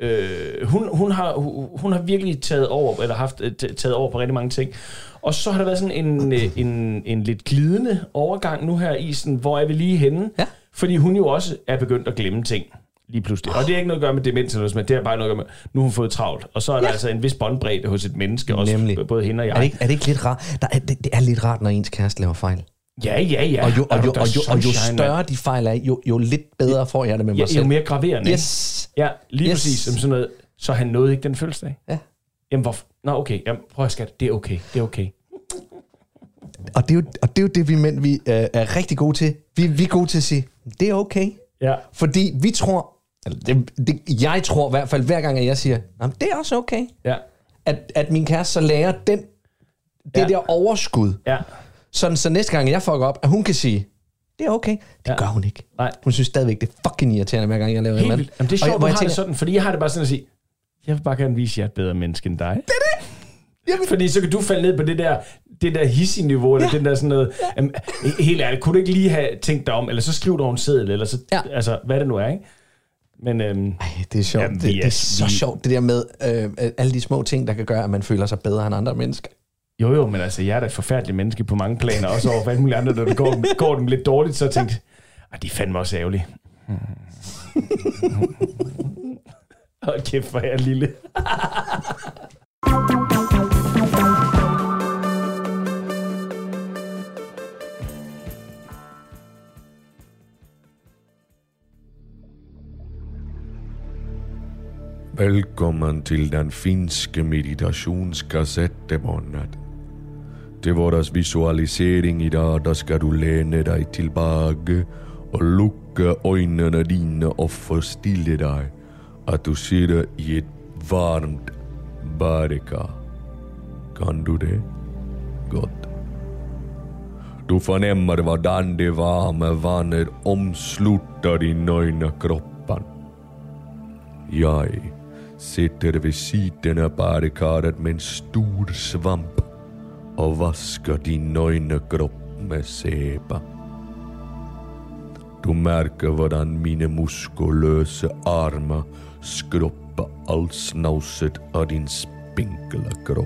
øh, hun, hun, har, hun, hun har virkelig taget over, eller haft øh, taget over på rigtig mange ting. Og så har der været sådan en, øh, en, en lidt glidende overgang nu her i, sådan, hvor er vi lige henne?
Ja.
Fordi hun jo også er begyndt at glemme ting lige pludselig. Og det er ikke noget at gøre med demens eller noget, helst. det er bare noget at gøre med, nu har hun fået travlt. Og så er der ja. altså en vis båndbredde hos et menneske, også
Nemlig.
både hende og jeg.
Er det, ikke, er det ikke lidt rart? Der er, det, det er lidt rart, når ens kæreste laver fejl.
Ja, ja, ja.
Og jo, og jo, og jo, og jo større de fejl er, jo, jo lidt bedre får jeg det med mig
Ja,
selv.
jo mere graverende.
Yes.
Ja, lige
Yes.
præcis. Som sådan noget, så han nåede ikke den fødselsdag.
Ja.
Jamen, hvorfor? Nå, okay. Jamen, prøv at skat. Det er okay. Det er okay.
Og det, er jo, og det er jo det, vi mænd vi, øh, er rigtig gode til. Vi, vi er gode til at sige, det er okay.
Ja.
Fordi vi tror, det, det, jeg tror i hvert fald, hver gang at jeg siger, "Nå, men det er også okay.
Ja.
At, at min kæreste så lærer den, det
Ja.
ja. der overskud.
Ja.
Sådan, så næste gang jeg fucker op, at hun kan sige, det er okay. Det
Ja.
ja. gør hun ikke.
Nej.
Hun synes stadigvæk, det er fucking irriterende, hver gang jeg laver
Helt vildt.
andet.
Jamen, det er
jeg-
sjovt,
hvor
du
jeg
har det
tænker,
sådan, fordi jeg har det bare sådan at sige, jeg vil bare gerne vise jer et bedre menneske end dig. Det er det.
Jamen-
Fordi så kan du falde ned på det der, det der hissige niveau, eller den der sådan noget, jamen, helt ærligt, kunne du ikke lige have tænkt dig om, eller så skriv dog en seddel, eller så,
Ja.
altså, hvad det nu er, ikke? Men øhm,
Ej, det er sjovt.
Jamen,
det,
vi
det
er-
er så
vi-
sjovt, det der med øh, alle de små ting, der kan gøre, at man føler sig bedre end andre mennesker.
jo jo, men altså, jeg er da et forfærdeligt menneske på mange planer, også over for alle mulige andre, når det går, går dem lidt dårligt, så tænkte jeg, "Ej, de er fandme også ærgerlige. Hold kæft, hvor er jeg lille.
Velkommen til den finske meditationskassettebåndet. Til vores visualisering i dag, der skal du læne dig tilbage og lukke øjnene dine og forstille dig, at du sidder i et varmt badekar. Kan du det? Godt. Du fornemmer, hvordan det varme vandet omslutter din nøgne kroppen. Jeg sitter ved siden af badekaret med en stor svamp og vasker din nøgne krop med sæbe. Du mærker, hvordan mine muskuløse arme skrubber alt snavset af din spinkle krop.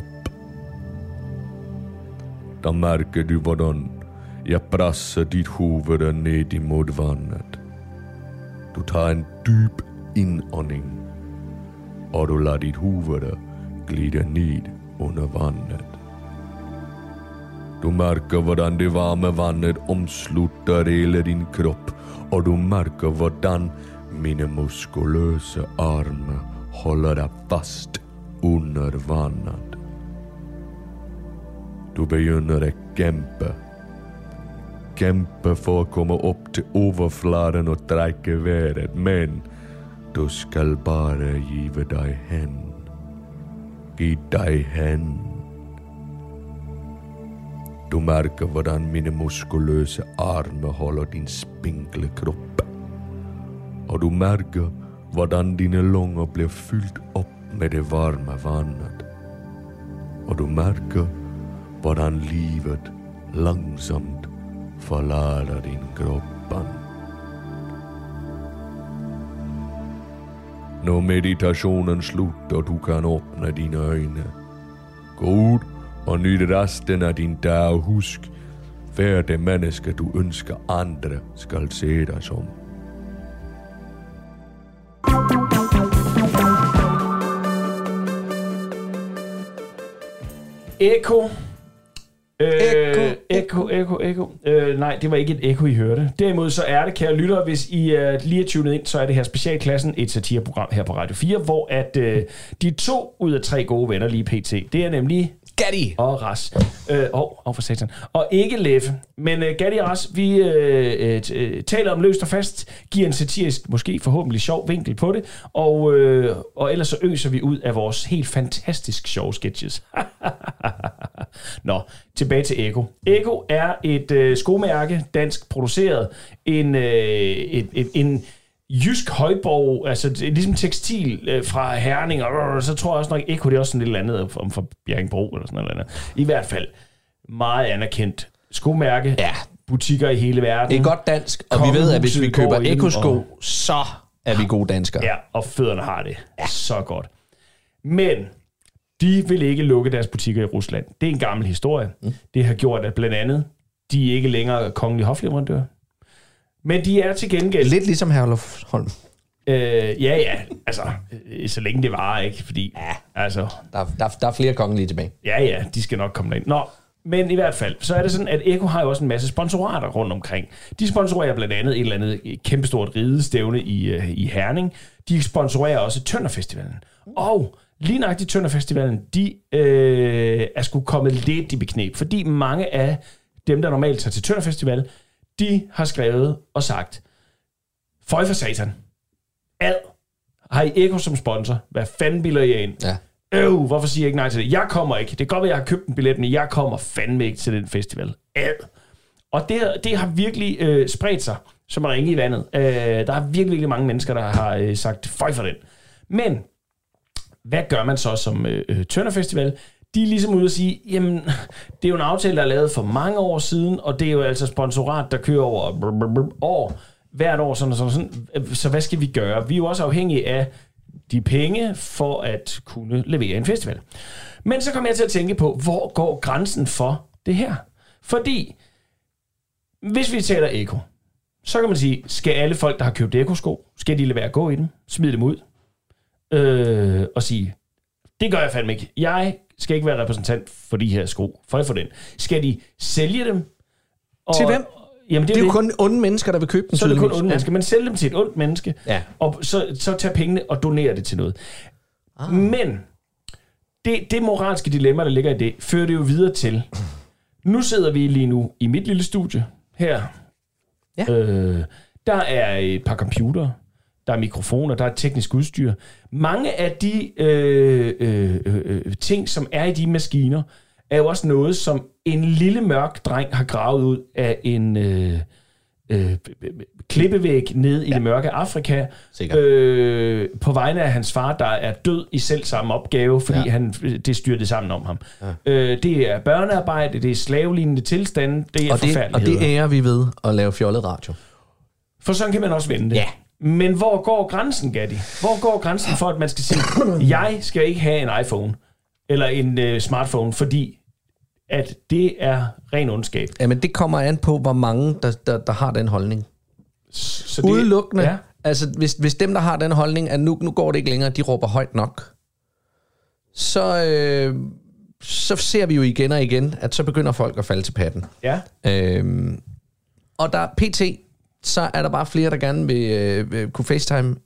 Der mærker du, hvordan jeg presser dit hoved ned imod vandet. Du tager en dyb indånding, og du lader dit hoved glide ned under vandet. Du mærker, hvordan det varme vandet omslutter hele din krop, og du mærker, hvordan mine muskuløse arme holder dig fast under vandet. Du begynder at kæmpe. Kæmpe for at komme op til overfladen og trække vejret, men du skal bare give dig hen. Giv dig hen. Du mærker, hvordan mine muskuløse arme holder din spinkle krop. Og du mærker, hvordan dine lunger bliver fyldt op med det varme vandet. Og du mærker, hvordan livet langsomt forlader din kroppen. Når meditationen slutter, du kan åbne dine øjne. Gå ud og nyd resten af din dag. Husk, hver det menneske, du ønsker andre skal se dig som.
Eko. Øh,
Ekko,
Eko, Eko, Eko. Øh, nej, det var ikke et Eko, I hørte. Derimod så er det, kære lyttere, hvis I uh, lige er tunet ind, så er det her Specialklassen, et satireprogram her på Radio 4, hvor at uh, de to ud af tre gode venner lige pt. Det er nemlig
Gatti!
og Ras. Øh, oh, oh, for satan. Og ikke Leffe. Men uh, Gatti og Ras, vi uh, uh, taler om løst og fast, giver en satirisk, måske forhåbentlig sjov vinkel på det, og, uh, og ellers så øser vi ud af vores helt fantastisk sjove sketches. Nå, tilbage til Eko. Eko er et øh, skomærke, dansk produceret, en, øh, et, et, en jysk højborg, altså ligesom tekstil øh, fra Herning, og så tror jeg også nok, Eko det er også sådan lidt andet om fra Bjerringbro eller sådan noget andet. I hvert fald meget anerkendt skomærke,
Ja.
butikker i hele verden.
Det er godt dansk, og vi ved, at hvis vi køber ekosko,
og-
så er vi gode danskere.
Ja, og fødderne har det ja. så godt. Men de vil ikke lukke deres butikker i Rusland. Det er en gammel historie. Mm. Det har gjort, at blandt andet, de er ikke længere kongelige hofleverandør. Men de er til gengæld...
Lidt ligesom Herluf Holm.
Øh, ja, ja, altså, øh, så længe det varer, ikke? Fordi, ja. altså,
Der, der, der er flere kongelige tilbage.
ja, ja, de skal nok komme derind. Nå, men i hvert fald, så er det sådan, at Eko har jo også en masse sponsorater rundt omkring. De sponsorerer blandt andet et eller andet kæmpestort ridestævne i, øh, i Herning. De sponsorerer også Tønderfestivalen. Og lige nøjagtigt Tønderfestivalen, de øh, er sgu kommet lidt i beknep, fordi mange af dem, der normalt tager til Tønderfestival, de har skrevet og sagt, Føj for satan. Ad. Har I Eko som sponsor? Hvad fanden bilder I ind?
Ja.
Øv, hvorfor siger jeg ikke nej til det? Jeg kommer ikke. Det kan godt være, at jeg har købt en billet, men jeg kommer fandme ikke til den festival. Ad. Og det, det har virkelig øh, spredt sig, som ringe i vandet. Øh, der er virkelig, virkelig mange mennesker, der har øh, sagt, føj for den. Men, hvad gør man så som øh, øh, Tønder Festival? De er ligesom ude og sige, jamen, det er jo en aftale, der er lavet for mange år siden, og det er jo altså sponsorat, der kører over brr, brr, brr, år, hvert år, sådan og sådan, sådan. Øh, så hvad skal vi gøre? Vi er jo også afhængige af de penge for at kunne levere en festival. Men så kom jeg til at tænke på, hvor går grænsen for det her? Fordi, hvis vi taler Eko, så kan man sige, skal alle folk, der har købt Eko-sko, skal de lade være at gå i dem, smide dem ud, øh, og sige, det gør jeg fandme ikke. Jeg skal ikke være repræsentant for de her sko. For for den. Skal de sælge dem? Og,
Til hvem?
Jamen,
Det er jo kun onde mennesker, der vil købe den.
så er det kun onde mennesker. Men sælg dem til et ondt menneske,
Ja.
og så, så tag pengene og donere det til noget. Ah. Men det, det moralske dilemma, der ligger i det, fører det jo videre til, nu sidder vi lige nu i mit lille studie her.
Ja.
Øh, der er et par computer, der er mikrofoner, der er teknisk udstyr. Mange af de øh, øh, øh, ting, som er i de maskiner, er jo også noget, som en lille mørk dreng har gravet ud af en øh, øh, klippevæg ned i ja. det mørke Afrika.
Sikkert.
Øh, på vegne af hans far, der er død i selv samme opgave, fordi
Ja.
han, det styrte sammen om ham. Ja. Øh, det er børnearbejde, det er slavelignende tilstande, det er
Og det, og det ærer vi ved at lave fjollet radio.
For sådan kan man også vende det.
Ja.
Men hvor går grænsen, Gatti? Hvor går grænsen for, at man skal sige, jeg skal ikke have en iPhone eller en øh, smartphone, fordi at det er ren ondskab.
Jamen, det kommer an på, hvor mange, der, der, der har den holdning.
Så
Udelukkende.
Ja.
Altså, hvis, hvis dem, der har den holdning, at nu, nu går det ikke længere, de råber højt nok, så, øh, så ser vi jo igen og igen, at så begynder folk at falde til patten.
Ja.
Øhm, og der pt, så er der bare flere, der gerne vil, øh, vil kunne facetime,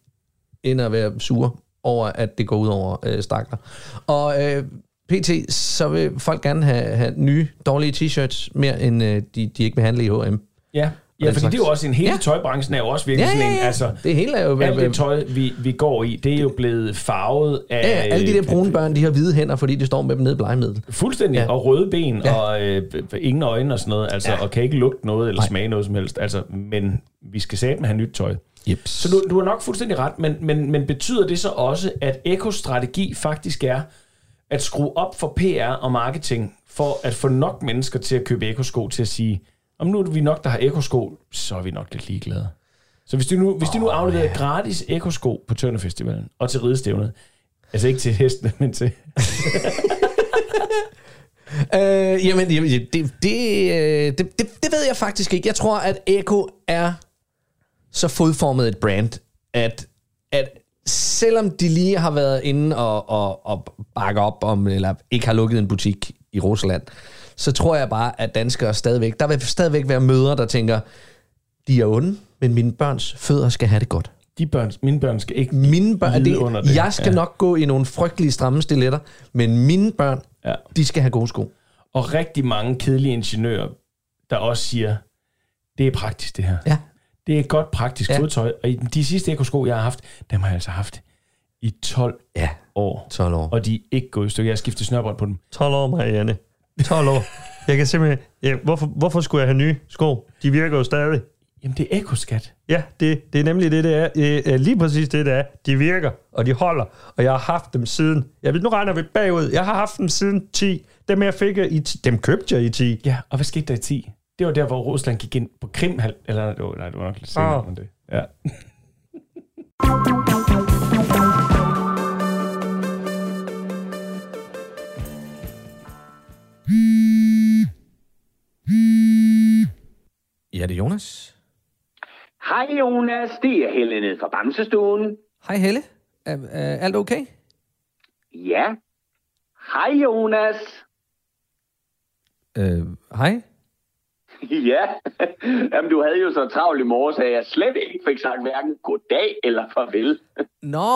end at være sure over, at det går ud over øh, stakler. Og øh, pt, så vil folk gerne have, have nye, dårlige t-shirts, mere end øh, de, de ikke vil handle i H&M.
Ja, ja fordi det er jo også en hele
Ja.
ja. tøjbranchen er jo også virkelig
Ja,
sådan
ja,
en,
ja.
altså,
Det hele er jo...
alt det tøj, vi, vi går i, det er jo blevet farvet af...
Ja, ja, alle de der brune børn, de har hvide hænder, fordi de står med dem nede i blegemiddel.
Fuldstændig,
Ja.
ja. og røde ben,
Ja.
ja. og øh, ingen øjne og sådan noget, altså,
Ja.
ja. og kan ikke lugte noget eller
Nej.
Smage noget som helst, altså, men vi skal satme have nyt tøj.
Yep.
Så du, du har nok fuldstændig ret, men, men, men betyder det så også, at Ekos strategi faktisk er at skrue op for PR og marketing, for at få nok mennesker til at købe Eko-sko til at sige, om nu er vi nok, der har Eko-sko, så er vi nok lidt ligeglade. Så hvis de nu, hvis de nu afleverer gratis Eko-sko på Tønder Festivalen og til ridestævnet, altså ikke til hestene, men til...
Øh, jamen, jamen, det, det, det, øh, det, det, det ved jeg faktisk ikke. Jeg tror, at Eko er så fodformet et brand, at, at selvom de lige har været inde og, og, og bakke op om, eller ikke har lukket en butik i Rusland, så tror jeg bare, at danskere stadigvæk, der vil stadigvæk være mødre, der tænker, de er onde, men mine børns fødder skal have det godt.
De børn, mine børn skal ikke
Mine børn, det,
under det.
jeg skal
Ja.
nok gå i nogle frygtelige stramme stiletter, men mine børn,
Ja.
de skal have gode sko.
Og rigtig mange kedelige ingeniører, der også siger, det er praktisk det her.
Ja.
Det er et godt praktisk
Ja.
ja. fodtøj. Og i de sidste ekosko, jeg har haft, dem har jeg altså haft i 12
Ja,
år.
12 år.
Og de er ikke gået i stykker. Jeg har skiftet snørbånd på dem.
12 år, Marianne. 12 år. Jeg kan simpelthen... Ja, hvorfor, hvorfor skulle jeg have nye sko? De virker jo stadig.
Jamen, det er ekoskat.
Ja, det, det er nemlig det, det er. Det er lige præcis det, det er. De virker, og de holder. Og jeg har haft dem siden... Jeg ved, nu regner vi bagud. Jeg har haft dem siden 10. Dem, jeg fik i 10, dem købte jeg i 10.
Ja, og hvad skete der i 10? Det var der, hvor Rusland gik ind på Krim. Eller nej, det var, nok lidt senere end det. Ja.
Ja, det er Jonas.
Hej Jonas, det er Helle ned fra Bamsestuen.
Hej Helle. Er, er alt okay?
Ja. Hej Jonas.
Øh, hej.
Ja, Jamen, du havde jo så travlt i morges, at jeg slet ikke fik sagt hverken goddag eller farvel.
Nå.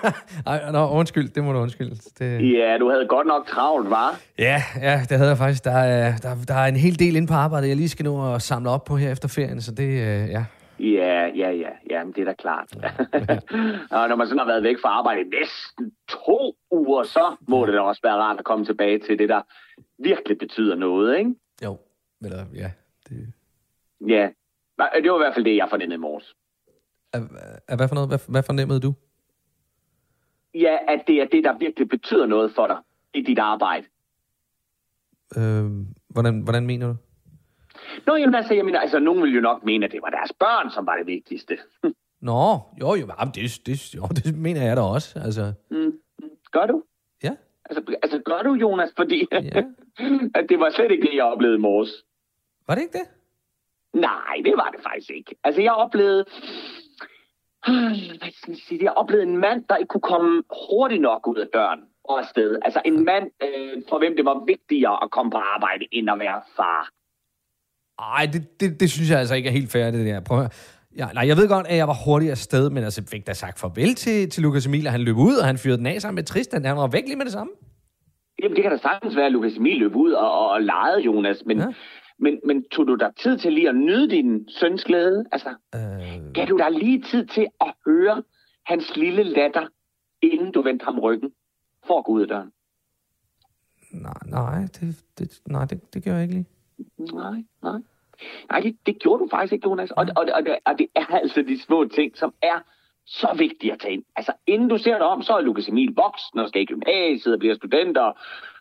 Ej, nå, undskyld. Det må du undskylde. Det...
Ja, du havde godt nok travlt, var?
Ja, ja, det havde jeg faktisk. Der er, der, der er en hel del inde på arbejdet, jeg lige skal nå at samle op på her efter ferien, så det, øh, ja.
Ja, ja, ja. Ja, men det er da klart. og når man sådan har været væk fra arbejde i næsten to uger, så må det da også være rart at komme tilbage til det, der virkelig betyder noget, ikke?
Jo, eller ja. Det...
Ja, det var i hvert fald det, jeg fornemmede i morges.
Hvad for noget? Hvad, hvad fornemmede du?
Ja, at det er det, der virkelig betyder noget for dig i dit arbejde.
Øh, hvordan, hvordan mener du?
Nå, jamen altså, jeg mener, altså, nogen vil jo nok mene, at det var deres børn, som var det vigtigste.
Nå, jo, jo, jamen, det, det, jo, det mener jeg da også, altså.
Mm. Gør du?
Ja.
Altså, altså gør du, Jonas? Fordi ja. at det var slet ikke det, jeg oplevede i morges.
Var det ikke det?
Nej, det var det faktisk ikke. Altså, jeg oplevede... Hvad skal jeg sige? Jeg oplevede en mand, der ikke kunne komme hurtigt nok ud af døren og afsted. Altså en mand, øh, for hvem det var vigtigere at komme på arbejde, end at være far.
Ej, det, det, det synes jeg altså ikke er helt fair, det der. Prøv at. Ja, nej, jeg ved godt, at jeg var hurtigt afsted, men altså fik da sagt farvel til, til Lukas Emil, og han løb ud, og han fyrede den af sammen med Tristan. Han var væk lige med det samme.
Jamen, det kan da sagtens være, at Lukas Emil løb ud og, og, og legede, Jonas, men, ja. Men, men tog du dig tid til lige at nyde din søns glæde? Altså, øh... gav du dig lige tid til at høre hans lille latter, inden du vendte ham ryggen for at gå ud af døren?
Nej, nej, det, det, nej, det, det gør jeg ikke lige.
Nej, nej. Nej, det, det gjorde du faktisk ikke, Jonas. Og, og, og, og det er altså de små ting, som er så vigtige at tage ind. Altså, inden du ser dig om, så er Lukas Emil voksen og skal i gymnasiet og bliver student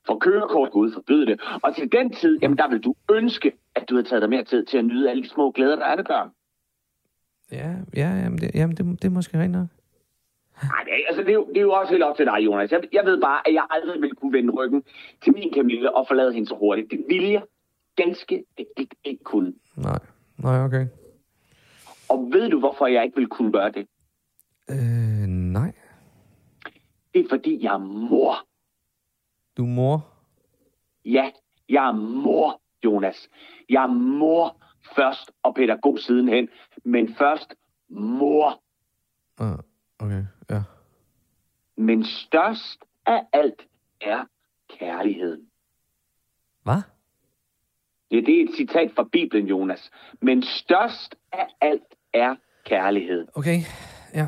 og får kørekort, Gud forbyde det. Og til den tid, jamen der vil du ønske, at du havde taget dig mere tid til at nyde alle de små glæder, der er ved børn.
Ja, ja jamen, det, jamen det, det er måske rent nok.
Nej, det, altså, det, er jo, det er jo også helt op til dig, Jonas. Jeg, jeg ved bare, at jeg aldrig ville kunne vende ryggen til min Camille og forlade hende så hurtigt. Det ville jeg ganske enkelt ikke kunne.
Nej, nej, okay.
Og ved du, hvorfor jeg ikke vil kunne gøre det?
Øh, nej.
Det er, fordi jeg er mor.
Du er mor?
Ja, jeg er mor, Jonas. Jeg er mor først og pædagog sidenhen, men først mor.
Uh, okay, ja.
Men størst af alt er kærligheden.
Hvad?
Ja, det er et citat fra Bibelen, Jonas. Men størst af alt er kærlighed.
Okay, ja.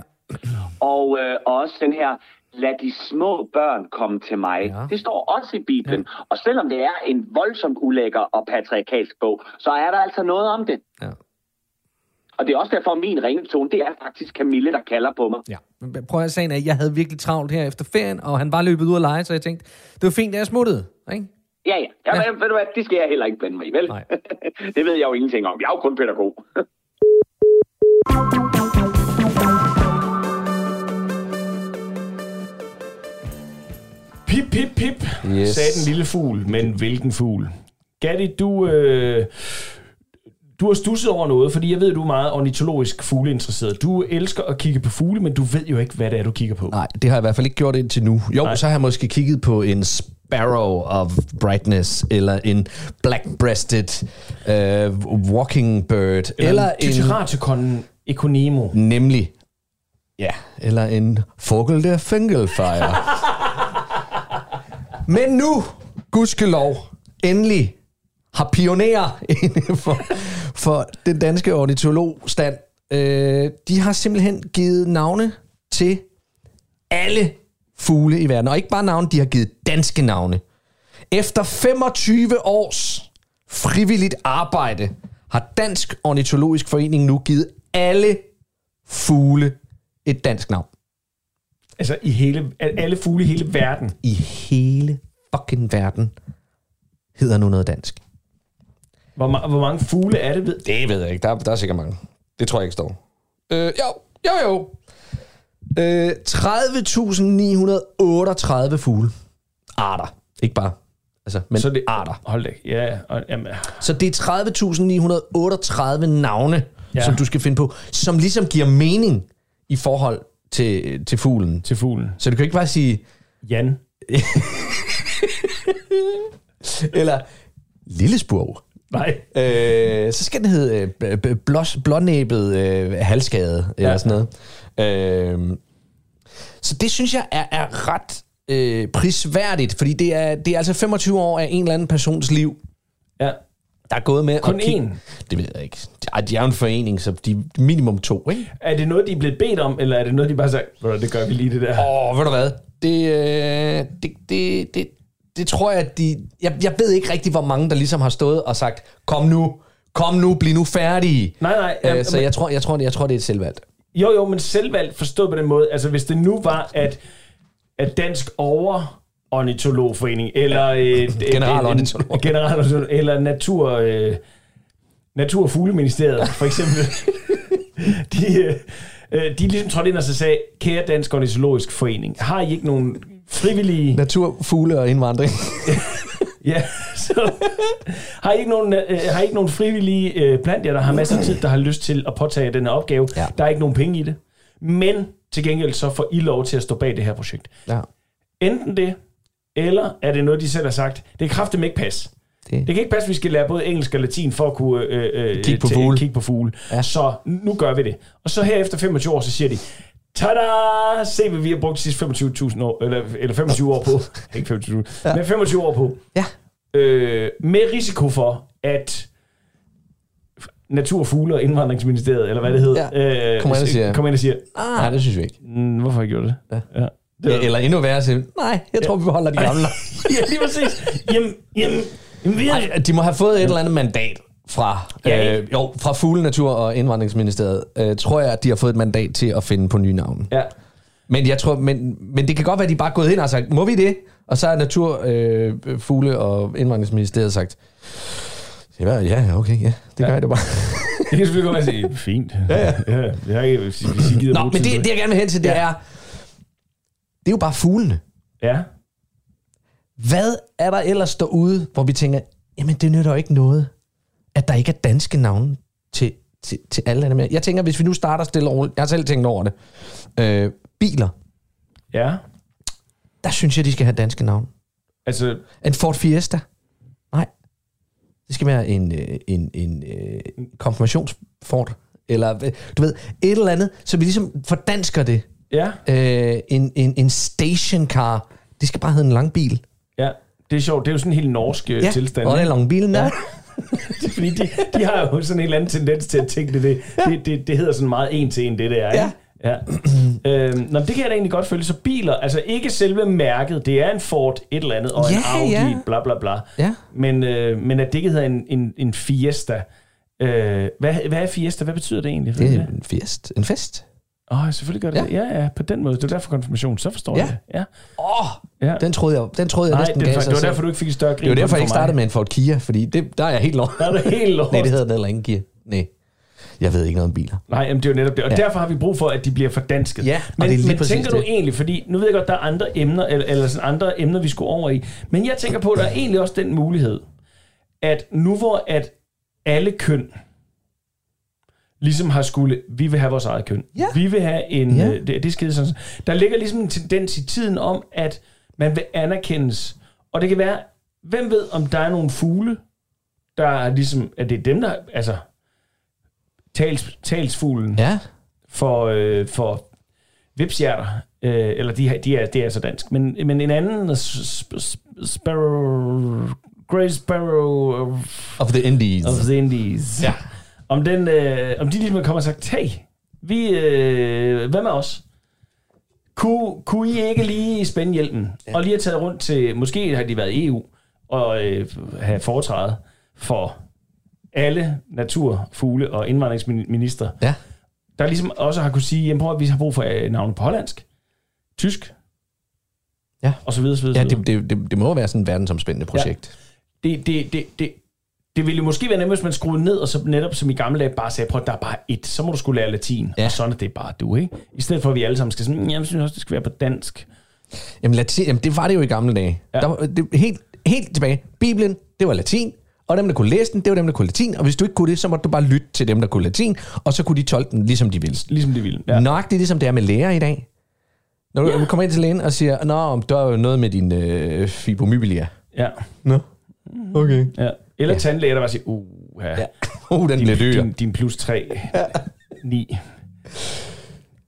Og øh, også den her, lad de små børn komme til mig. Ja. Det står også i Bibelen. Ja. Og selvom det er en voldsomt ulækker og patriarkalsk bog, så er der altså noget om det.
Ja.
Og det er også derfor, min ringetone, det er faktisk Camille, der kalder på mig.
Ja. Men prøv at sige, at jeg havde virkelig travlt her efter ferien, og han var løbet ud at lege, så jeg tænkte, det var fint, at jeg smuttede, ikke?
Ja, ja. ja, ja. Men, ved du hvad, det skal jeg heller ikke blande mig i, vel?
Nej.
det ved jeg jo ingenting om. Jeg er jo kun pædagog.
Pip, pip,
Yes.
sagde den lille fugl. Men hvilken fugl? Gatti, du, øh, du har stusset over noget, fordi jeg ved, du er meget ornitologisk fugleinteresseret. Du elsker at kigge på fugle, men du ved jo ikke, hvad det er, du kigger på.
Nej, det har jeg i hvert fald ikke gjort indtil nu. Jo, Nej. så har jeg måske kigget på en sparrow of brightness, eller en black-breasted uh, walking bird, eller,
eller en... Tyteraticon econemo.
Nemlig. Ja, eller en fugl der fingelfejre. Men nu, gudskelov, endelig har pionerer inden for, for den danske ornitologstand. Øh, de har simpelthen givet navne til alle fugle i verden. Og ikke bare navne, de har givet danske navne. Efter 25 års frivilligt arbejde har Dansk Ornitologisk Forening nu givet alle fugle et dansk navn.
Altså i hele, alle fugle i hele verden.
I hele fucking verden hedder nu noget dansk.
Hvor, ma- hvor mange fugle er det? Ved?
Det ved jeg ikke. Der, der er sikkert mange. Det tror jeg ikke står. Øh, jo, jo, jo. Øh, 30.938 fugle. Arter. Ikke bare. Altså, men
Så det-
arter.
Hold da. Ja, og, jamen,
Så det er 30.938 navne, ja. som du skal finde på, som ligesom giver mening i forhold til, til fuglen.
Til fuglen.
Så du kan ikke bare sige,
Jan.
eller lillespurv.
Nej.
Øh, så skal den hedde øh, blås, blånæbet øh, halsskade, eller
Ja.
sådan noget. Øh, så det synes jeg er, er ret øh, prisværdigt, fordi det er, det er altså 25 år af en eller anden persons liv,
Ja.
Der er gået med
Kun én?
Det ved jeg ikke. Ej, de er jo en forening, så de er minimum to, ikke?
Er det noget, de er blevet bedt om, eller er det noget, de bare sagde, "Ved du, det gør vi lige det der?
Åh, ved du hvad? Det, øh, det, det, det, det tror jeg, at de... Jeg, jeg ved ikke rigtig, hvor mange, der ligesom har stået og sagt, kom nu, kom nu, bliv nu færdige.
Nej, nej.
Øh,
jamen,
så jeg tror, jeg, tror, det, jeg tror, det er et selvvalgt.
Jo, jo, men selvvalgt forstået på den måde. Altså, hvis det nu var, at, at Dansk Over Ornitologforening, eller et,
Generalornitolog.
generalornitolog, eller Natur, øh, Natur- og Fugleministeriet, for eksempel, de, øh, øh, de ligesom trådte ind og så sagde, kære Dansk Ornitologisk Forening, har I ikke nogen frivillige...
Natur, fugle og indvandring.
Ja, så har I ikke nogen, øh, har I ikke nogen frivillige øh, blandt jer, der har masser af tid, der har lyst til at påtage den her opgave.
Ja.
Der er ikke nogen penge i det. Men til gengæld så får I lov til at stå bag det her projekt.
ja.
Enten det, eller er det noget, de selv har sagt, det kan kraftigt ikke passe.
Det-
Det. kan ikke passe, at vi skal lære både engelsk og latin for at kunne øh, øh,
Kigge på
til-
fugle.
kigge på fugle.
Ja.
Så nu gør vi det. Og så her efter 25 år, så siger de, tada! Se, hvad vi har brugt de sidste 25.000 år, eller, eller 25 år på. ikke 25, ja. men 25 år på.
Ja.
Øh, med risiko for, at Natur, Fugle og Indvandringsministeriet, eller hvad det hedder,
Ja. Kommer ind og siger-
kommer ind og siger
Ah. Nej, det synes vi ikke.
"Mm, hvorfor har I gjort det?
Ja.
ja. Det
Ja, eller endnu værre til, nej, jeg tror, vi beholder de gamle.
ja, lige præcis. Jamen, jamen, jamen vi har...
Ej, de må have fået et eller andet mandat fra,
Ja,
øh, jo, fra Fugle Natur- og Indvandringsministeriet. Øh, tror jeg, at de har fået et mandat til at finde på nye navne.
Ja.
Men, jeg tror, men, men det kan godt være, at de bare er gået ind og har sagt, må vi det? Og så har Natur, øh, Fugle og Indvandringsministeriet sagt, ja, ja, okay, ja, det gør
Ja.
jeg det bare.
Det kan selvfølgelig godt være at sige, fint. Ja, ja. ja jeg har ikke, hvis I hvis I gider
Nå, men det, det, jeg gerne vil hen til, det
Ja.
er, det er jo bare fuglene.
Ja.
Hvad er der ellers derude, hvor vi tænker, jamen det nytter jo ikke noget, at der ikke er danske navne til, til, til alle andre. Jeg tænker, hvis vi nu starter stille og roligt, jeg har selv tænkt over det, øh, biler,
Ja.
der synes jeg, de skal have danske navne.
Altså,
En Ford Fiesta? Nej. Det skal være en, øh, en, en, øh, konfirmationsford. Eller, øh, du ved, et eller andet, så vi ligesom fordansker det.
Ja.
Øh, en, en, en stationcar. Det skal bare hedde en lang bil.
Ja. Det er sjovt. Det er jo sådan en helt norsk ja. tilstand.
og det er
ikke?
lang bilen der.
Det er fordi, de, de har jo sådan en eller anden tendens til at tænke det. Det, det, det, det hedder sådan meget en til en, det der. Ikke?
Ja.
Ja. øhm, nå, det kan jeg da egentlig godt følge. Så biler, altså ikke selve mærket, det er en Ford et eller andet, og en
Ja,
Audi,
ja.
bla bla bla.
Ja.
Men, øh, men at det ikke hedder en, en, en Fiesta. Øh, hvad, hvad er Fiesta? Hvad betyder det egentlig?
Det er en fest. En fest.
Åh, oh, selvfølgelig gør det
Ja.
ja. det. Ja, ja, på den måde. Det er derfor konfirmation. Så forstår
Ja.
jeg det. Ja.
Åh,
ja.
den troede jeg, den troede jeg
Nej,
næsten
det,
gav
var, det var derfor, du ikke fik et større grin
Det var derfor, jeg ikke startede med en Ford Kia, fordi det, der er jeg helt lost.
Der er det helt lost.
Nej, det hedder den heller ingen Kia. Nej. Jeg ved ikke noget om biler.
Nej, jamen, det er jo netop det. Og
Ja.
derfor har vi brug for, at de bliver fordansket.
Ja,
men,
det er lige
men tænker du
det.
egentlig, fordi nu ved jeg godt, der er andre emner, eller, eller sådan andre emner, vi skulle over i, men jeg tænker på, at der er egentlig også den mulighed, at nu hvor at alle køn ligesom har skulle, vi vil have vores eget køn.
Ja.
Vi vil have en,
Ja.
ja. det, det skide sådan. Der ligger ligesom en tendens i tiden om, at man vil anerkendes. Og det kan være, hvem ved, om der er nogle fugle, der er ligesom, at det er dem, der, altså, tals, talsfuglen
Ja.
for, øh, for vipshjerter, øh, eller de, de er, det er så dansk, men, men en anden sp- sparrow, Grey Sparrow of,
Of the Indies.
of the Indies.
Ja.
Om, den, øh, om de ligesom kommer og sagt, hey, vi, øh, hvad med os? Kunne, kunne I ikke lige spænde hjælpen? Ja. Og lige have taget rundt til, måske har de været i EU, og øh, have foretrædet for alle natur, fugle og indvandringsminister,
Ja.
der ligesom også har kunne sige, jamen prøv at vi har brug for øh, navne på hollandsk, tysk,
Ja.
og så videre, så videre.
Ja, det, det, det, det må være sådan et verdensomspændende projekt.
det, det, det, det, det ville jo måske være nemmest, hvis man skruede ned, og så netop som i gamle dage bare sagde, prøv der er bare et, så må du skulle lære latin,
Ja.
og sådan er det bare du, ikke? I stedet for, at vi alle sammen skal sådan, "Mm, jeg synes også, det skal være på dansk.
Jamen, latin, jamen, det var det jo i gamle dage. Ja. Der var, det, helt, helt tilbage. Bibelen, det var latin, Og dem, der kunne læse den, det var dem, der kunne latin. Og hvis du ikke kunne det, så måtte du bare lytte til dem, der kunne latin. Og så kunne de tolke den, ligesom de ville.
Ligesom de ville.
Ja.
Ja.
Nøjagtigt ligesom det er med læger i dag. Når du ja. kommer ind til lægen og siger, Nå, der er jo noget med din øh, fibromyalgia.
ja.
Nå, okay.
ja. Eller ja. tandlæger, der bare siger, uh, ja.
Ja. Uh, den bliver dyr.
din, din plus 3, ja. 9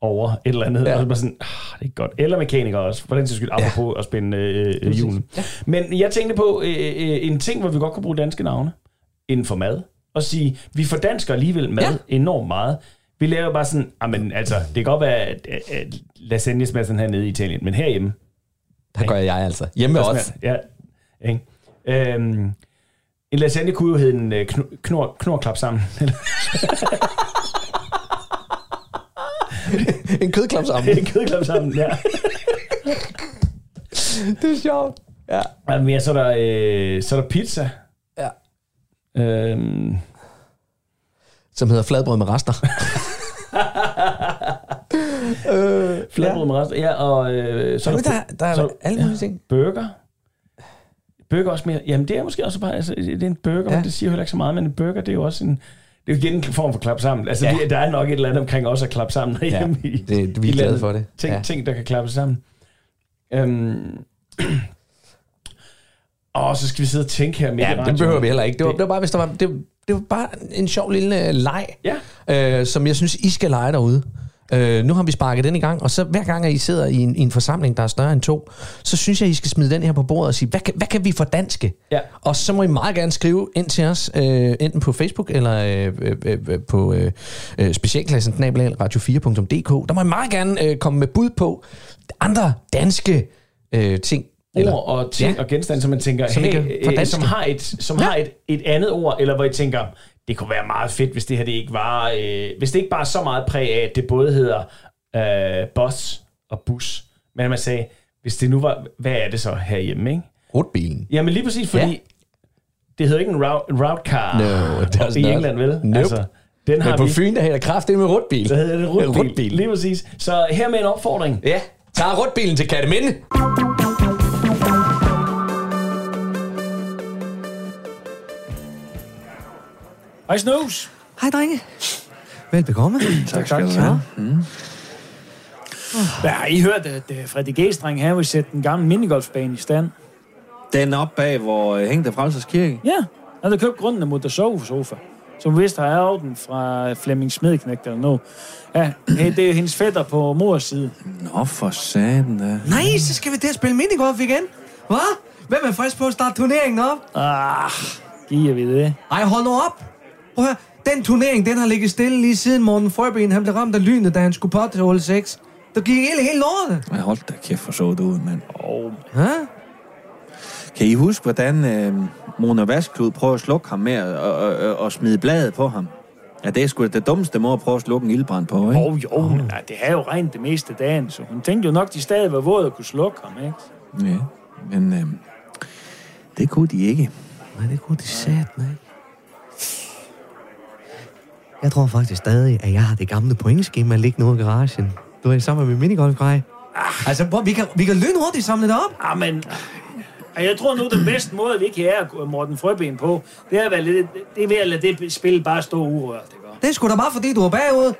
over et eller andet.
Ja.
Og så bare sådan, ah, det er godt. Eller mekanikere også, for den sags skyld, apropos ja. at spænde øh, øh, julen. Ja. Men jeg tænkte på øh, øh, en ting, hvor vi godt kunne bruge danske navne inden for mad. Og sige, vi fordansker alligevel mad
Ja.
enormt meget. Vi laver bare sådan, ah, men, altså, det kan godt være, at, at, lasagne smager sådan her nede i Italien, men herhjemme,
Der gør jeg altså. Hjemme
smager- Ja, ikke? Øhm, en lasagne kunne jo hedde en øh, knor, knor, knorklap sammen.
En kødklap sammen.
en kødklap sammen, ja.
det er sjovt. Ja.
Jamen, ja, så er der, øh, så er der pizza.
ja.
Øhm,
Som hedder fladbrød med rester. øh,
fladbrød med rester. Ja, og øh, så er
der,
der,
der er
så-
alle mulige ting.
burger. Burger også mere. Jamen, det er måske også bare, altså, det er en burger,
Ja.
det siger heller ikke så meget, men en burger, det er jo også en, det er jo igen en form for klap sammen. Altså,
Ja.
der er nok et eller andet omkring også at klappe sammen derhjemme
Ja,
i,
det- vi er
i
glade for det.
Ting,
Ja.
ting, der kan klappe sammen. Øhm, og så skal vi sidde og tænke her midt i
Ja, det behøver vi heller ikke. Det var,
Det-
det var bare, hvis der var, det, det var bare en sjov lille leg,
Ja.
øh, som jeg synes, I skal lege derude. Øh, nu har vi sparket den i gang, og så hver gang, at I sidder i en, i en forsamling, der er større end to, så synes jeg, I skal smide den her på bordet og sige, hvad kan, hvad kan vi for danske?
Ja.
Og så må I meget gerne skrive ind til os, øh, enten på Facebook eller øh, øh, øh, på øh, øh, specialklassen radio4.dk. Der må I meget gerne øh, komme med bud på andre danske øh, ting.
ord og ting
Ja.
og genstande, som man tænker,
Som
hey, øh, som har, et, som
ja.
har et, et andet ord, eller hvor I tænker, det kunne være meget fedt, hvis det her det ikke var, øh, hvis det ikke bare så meget præg af, at det både hedder øh, boss og bus, men man sagde, hvis det nu var, hvad er det så herhjemme, ikke?
Rutbilen.
Jamen lige præcis, fordi
Ja.
det hedder ikke en route, route car
No,
i. England, vel?
Nope.
Altså, den
Men
har
på
vi.
Fyn, der hedder kraft, det med rutbil.
Så hedder det rutbil.
Rutbil.
Lige præcis. Så her med en opfordring.
Ja, tager rutbilen til Katteminde.
Hej Snus.
Hej, drenge. Velbekomme.
Tak skal du have. Hvad har I hørt, at Fredrik G-streng her vil sætte den gamle minigolfbane i stand?
Den op bag, hvor øh, hængte Frelsers Kirke.
Ja, han havde købt grunden af Mutter Sofa, som vist har arvet den fra Flemming Smedknægt eller noget. Ja, hey, det er hendes fætter på mors side.
Nå, for satan da.
Nej, så skal vi til at spille minigolf igen. Hvad? Hvem er frisk på at starte turneringen op?
Ah, giver vi det?
Ej, hold nu op. Prøv at høre. Den turnering, den har ligget stille lige siden Morten Frøben, han blev ramt af lynet, da han skulle på til hul 6. Der gik hele, hele lortet.
Ej, hold da kæft, for så det ud, mand.
Oh,
Hæ?
Kan I huske, hvordan øh, Mona Vasklud prøver at slukke ham med at og, og, og smide bladet på ham? Ja, det er sgu det dummeste måde at prøve at slukke en ildbrand på, ikke?
oh, jo, men, ja, det har jo regnet det meste af dagen, så hun tænkte jo nok, de stadig var våde og kunne slukke ham, ikke?
Ja, men øh, det kunne de ikke.
Nej, det kunne de sat, nej. Jeg tror faktisk stadig, at jeg har det gamle pointskema liggende ude i garagen. Du er sammen med min minigolfgrej. Altså, prøv, vi kan, vi kan lynhurtigt samle det op.
Ah, men... ah, Jeg tror nu, den bedste måde, vi kan ære Morten Frøben på, det er, at, lidt, det er ved at lade det spil bare stå urørt, ikke?
Det er sgu da bare, fordi du er bagud.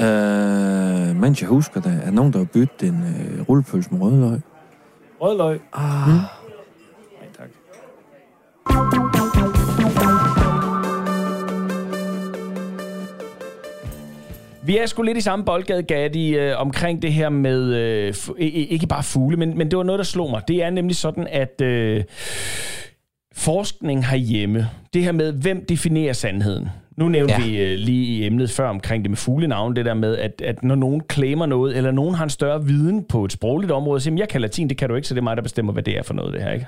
Øh, mens jeg husker det, er nogen, der har byttet en øh, rullepølse med rødløg.
Rødløg.
Ah.
Nej,
Vi er sgu lidt i samme boldgade, Gatti, øh, omkring det her med, øh, ikke bare fugle, men, men det var noget, der slog mig. Det er nemlig sådan, at øh, forskning herhjemme, det her med, hvem definerer sandheden. Nu nævnte
Ja.
vi øh, lige i emnet før omkring det med fuglenavn, det der med, at, at når nogen claimer noget, eller nogen har en større viden på et sprogligt område, så siger, "Jamen, jeg kan latin, det kan du ikke, så det er mig, der bestemmer, hvad det er for noget, det her. Ikke?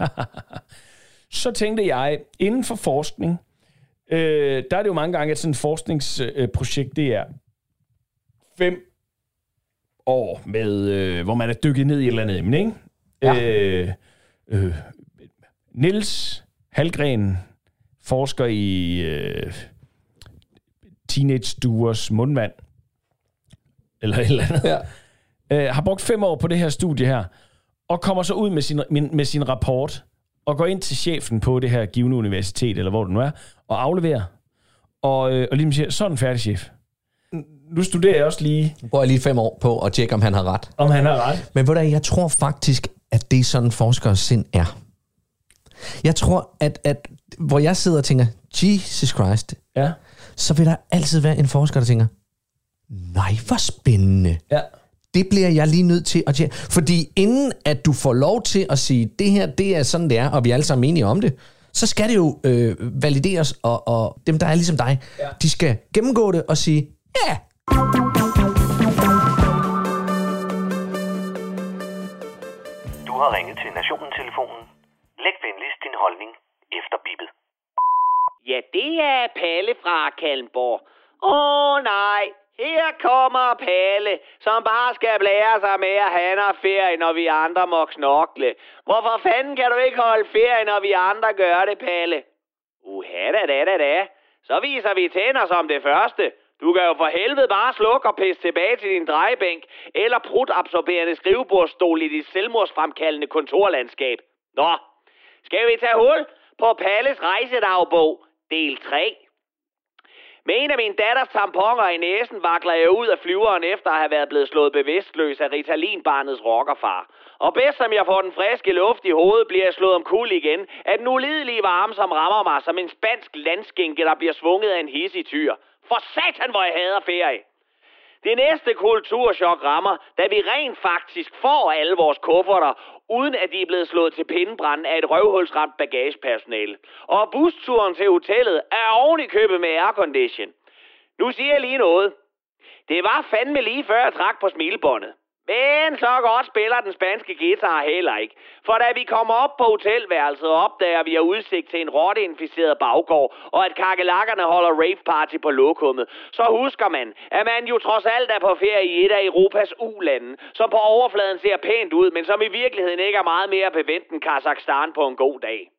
så tænkte jeg, inden for forskning, øh, der er det jo mange gange, at sådan et forskningsprojekt, det er fem år, med, øh, hvor man er dykket ned i et eller andet emne, ikke? Ja. Øh, øh, Nils Halgren, forsker i øh, teenage-duers mundvand, eller et eller andet,
Ja.
øh, har brugt fem år på det her studie her, og kommer så ud med sin, med, med sin rapport, og går ind til chefen på det her givende universitet, eller hvor det nu er, og afleverer. Og, øh, og ligesom siger, sådan færdig, chef. Nu studerer jeg også lige,
bruger jeg lige fem år på at tjekke, om han har ret.
om han har ret.
Men ved du, jeg tror faktisk, at det er sådan forskers sind er. Jeg tror, at, at hvor jeg sidder og tænker, Jesus Christ,
Ja.
så vil der altid være en forsker, der tænker, nej, hvor spændende.
Ja.
Det bliver jeg lige nødt til at tjekke. Fordi inden at du får lov til at sige, det her, det er sådan, det er, og vi er alle sammen enige om det, så skal det jo øh, valideres, og, og dem, der er ligesom dig, ja. de skal gennemgå det og sige, ja,
du har ringet til Nationen-telefonen. Læg venligst din holdning efter bippet.
Ja, det er Palle fra Kalmborg. Åh oh, nej, her kommer Palle, som bare skal blære sig med at han har ferie, når vi andre må knokle. Hvorfor fanden kan du ikke holde ferie, når vi andre gør det, Palle? Uha da da da da. Så viser vi tænder som det første. Du kan jo for helvede bare slukke og pisse tilbage til din drejebænk, eller prutabsorberende skrivebordstol i dit selvmordsfremkaldende kontorlandskab. Nå, skal vi tage hul på Palles rejsedagbog, del 3. Med en af min datters tamponer i næsen vakler jeg ud af flyveren efter at have været blevet slået bevidstløs af Ritalin-barnets rockerfar. Og bedst som jeg får den friske luft i hovedet, bliver jeg slået om kul igen af den ulidelige varme, som rammer mig som en spansk landskinke, der bliver svunget af en hissig tyr. For satan, hvor jeg hader ferie! Det næste kulturschok rammer, da vi rent faktisk får alle vores kufferter, uden at de er blevet slået til pindebrand af et røvhulsramt bagagepersonale. Og busturen til hotellet er oven i købet med aircondition. Nu siger jeg lige noget. Det var fandme lige før jeg trak på smilebåndet. Men så godt spiller den spanske guitar heller ikke. For da vi kommer op på hotelværelset, opdager vi har udsigt til en rotteinficeret baggård, og at kakelakkerne holder rave party på lokummet. Så husker man, at man jo trods alt er på ferie i et af Europas ulande, som på overfladen ser pænt ud, men som i virkeligheden ikke er meget mere bevendt end Kazakhstan på en god dag.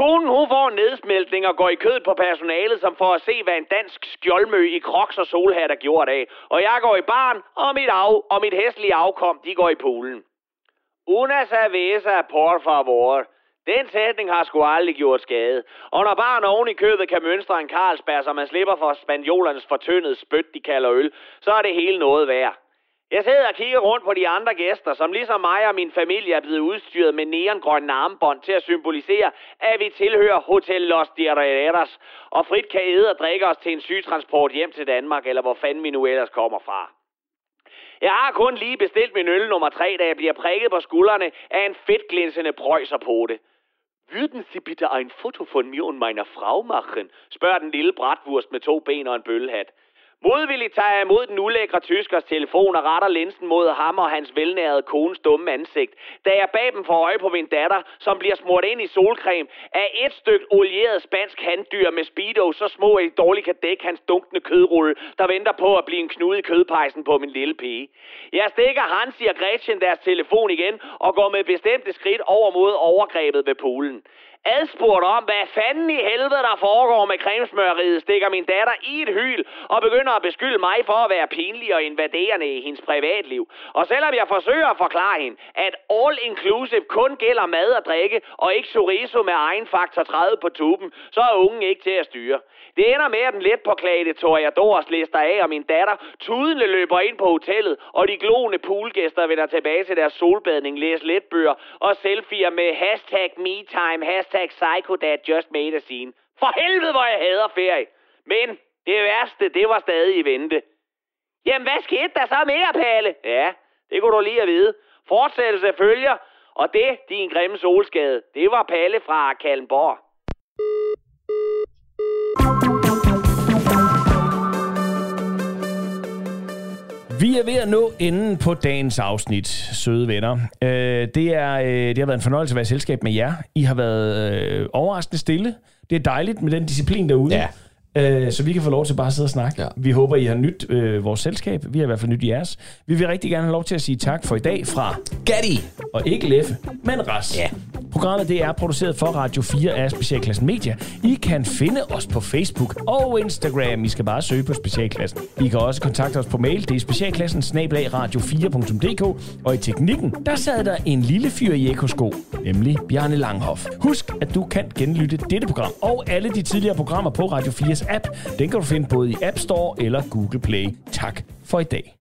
Konen hun får en nedsmeltning og går i kød på personalet, som får at se, hvad en dansk skjoldmø i kroks og solhat er gjort af. Og jeg går i barn, og mit, af, og mit hæslige afkom, de går i poolen. Una cerveza, por favor. Den sætning har sgu aldrig gjort skade. Og når barn oven i købet kan mønstre en Carlsberg, så man slipper for spaniolernes fortyndede spyt, de kalder øl, så er det hele noget værd. Jeg sidder og kigger rundt på de andre gæster, som ligesom mig og min familie er blevet udstyret med neongrønne armbånd til at symbolisere, at vi tilhører Hotel Los Diarreras og frit kan æde og drikke os til en sygetransport hjem til Danmark, eller hvor fanden vi nu ellers kommer fra. Jeg har kun lige bestilt min øl nummer 3, da jeg bliver prikket på skuldrene af en fedtglinsende prøjser på det. Würden Sie bitte ein Foto von mir und meiner Frau machen? spørger den lille bratwurst med to ben og en bøllehat. Modvilligt tager jeg imod den ulækre tyskers telefon og retter linsen mod ham og hans velnærede kones dumme ansigt, da jeg bag dem får øje på min datter, som bliver smurt ind i solcreme af et stykke olieret spansk handdyr med speedo, så små at I dårligt kan dække hans dunkende kødrulle, der venter på at blive en knude i kødpejsen på min lille pige. Jeg stikker Hansi og Gretchen deres telefon igen og går med bestemte skridt over mod overgrebet ved poolen. Adspurgt om, hvad fanden i helvede der foregår med cremesmøreriet, stikker min datter i et hyl og begynder at beskylde mig for at være pinlig og invaderende i hendes privatliv. Og selvom jeg forsøger at forklare hende, at all inclusive kun gælder mad og drikke, og ikke chorizo med egen faktor 30 på tuben, så er ungen ikke til at styre. Det ender med, at den let påklagede Toreadors lister af, og min datter tudende løber ind på hotellet, og de gloende poolgæster vender tilbage til deres solbadning, læser letbøger og selfier med hashtag MeTime, hashtag PsychoDad just made a scene. For helvede, hvor jeg hader ferie. Men det værste, det var stadig i vente. Jamen, hvad skete der så mere, Palle? Ja, det kunne du lige at vide. Fortsættelse følger, og det, din grimme solskade, det var Palle fra Kalmborg.
Vi er ved at nå enden på dagens afsnit, søde venner. Øh, det, er, øh, det har været en fornøjelse at være i selskab med jer. I har været øh, overraskende stille. Det er dejligt med den disciplin derude.
Ja.
Øh, så vi kan få lov til bare at sidde og snakke. Ja. Vi håber, I har nyt øh, vores selskab. Vi har i hvert fald nyt jeres. Vi vil rigtig gerne have lov til at sige tak for i dag fra
Gatti!
Og ikke Leffe, men Ras.
Ja.
Programmet det er produceret for Radio 4 af Specialklassen Media. I kan finde os på Facebook og Instagram. I skal bare søge på Specialklassen. I kan også kontakte os på mail. Det er specialklassen snablag radio4.dk. Og i teknikken, der sad der en lille fyr i ekosko, nemlig Bjarne Langhoff. Husk, at du kan genlytte dette program og alle de tidligere programmer på Radio 4's app. Den kan du finde både i App Store eller Google Play. Tak for i dag.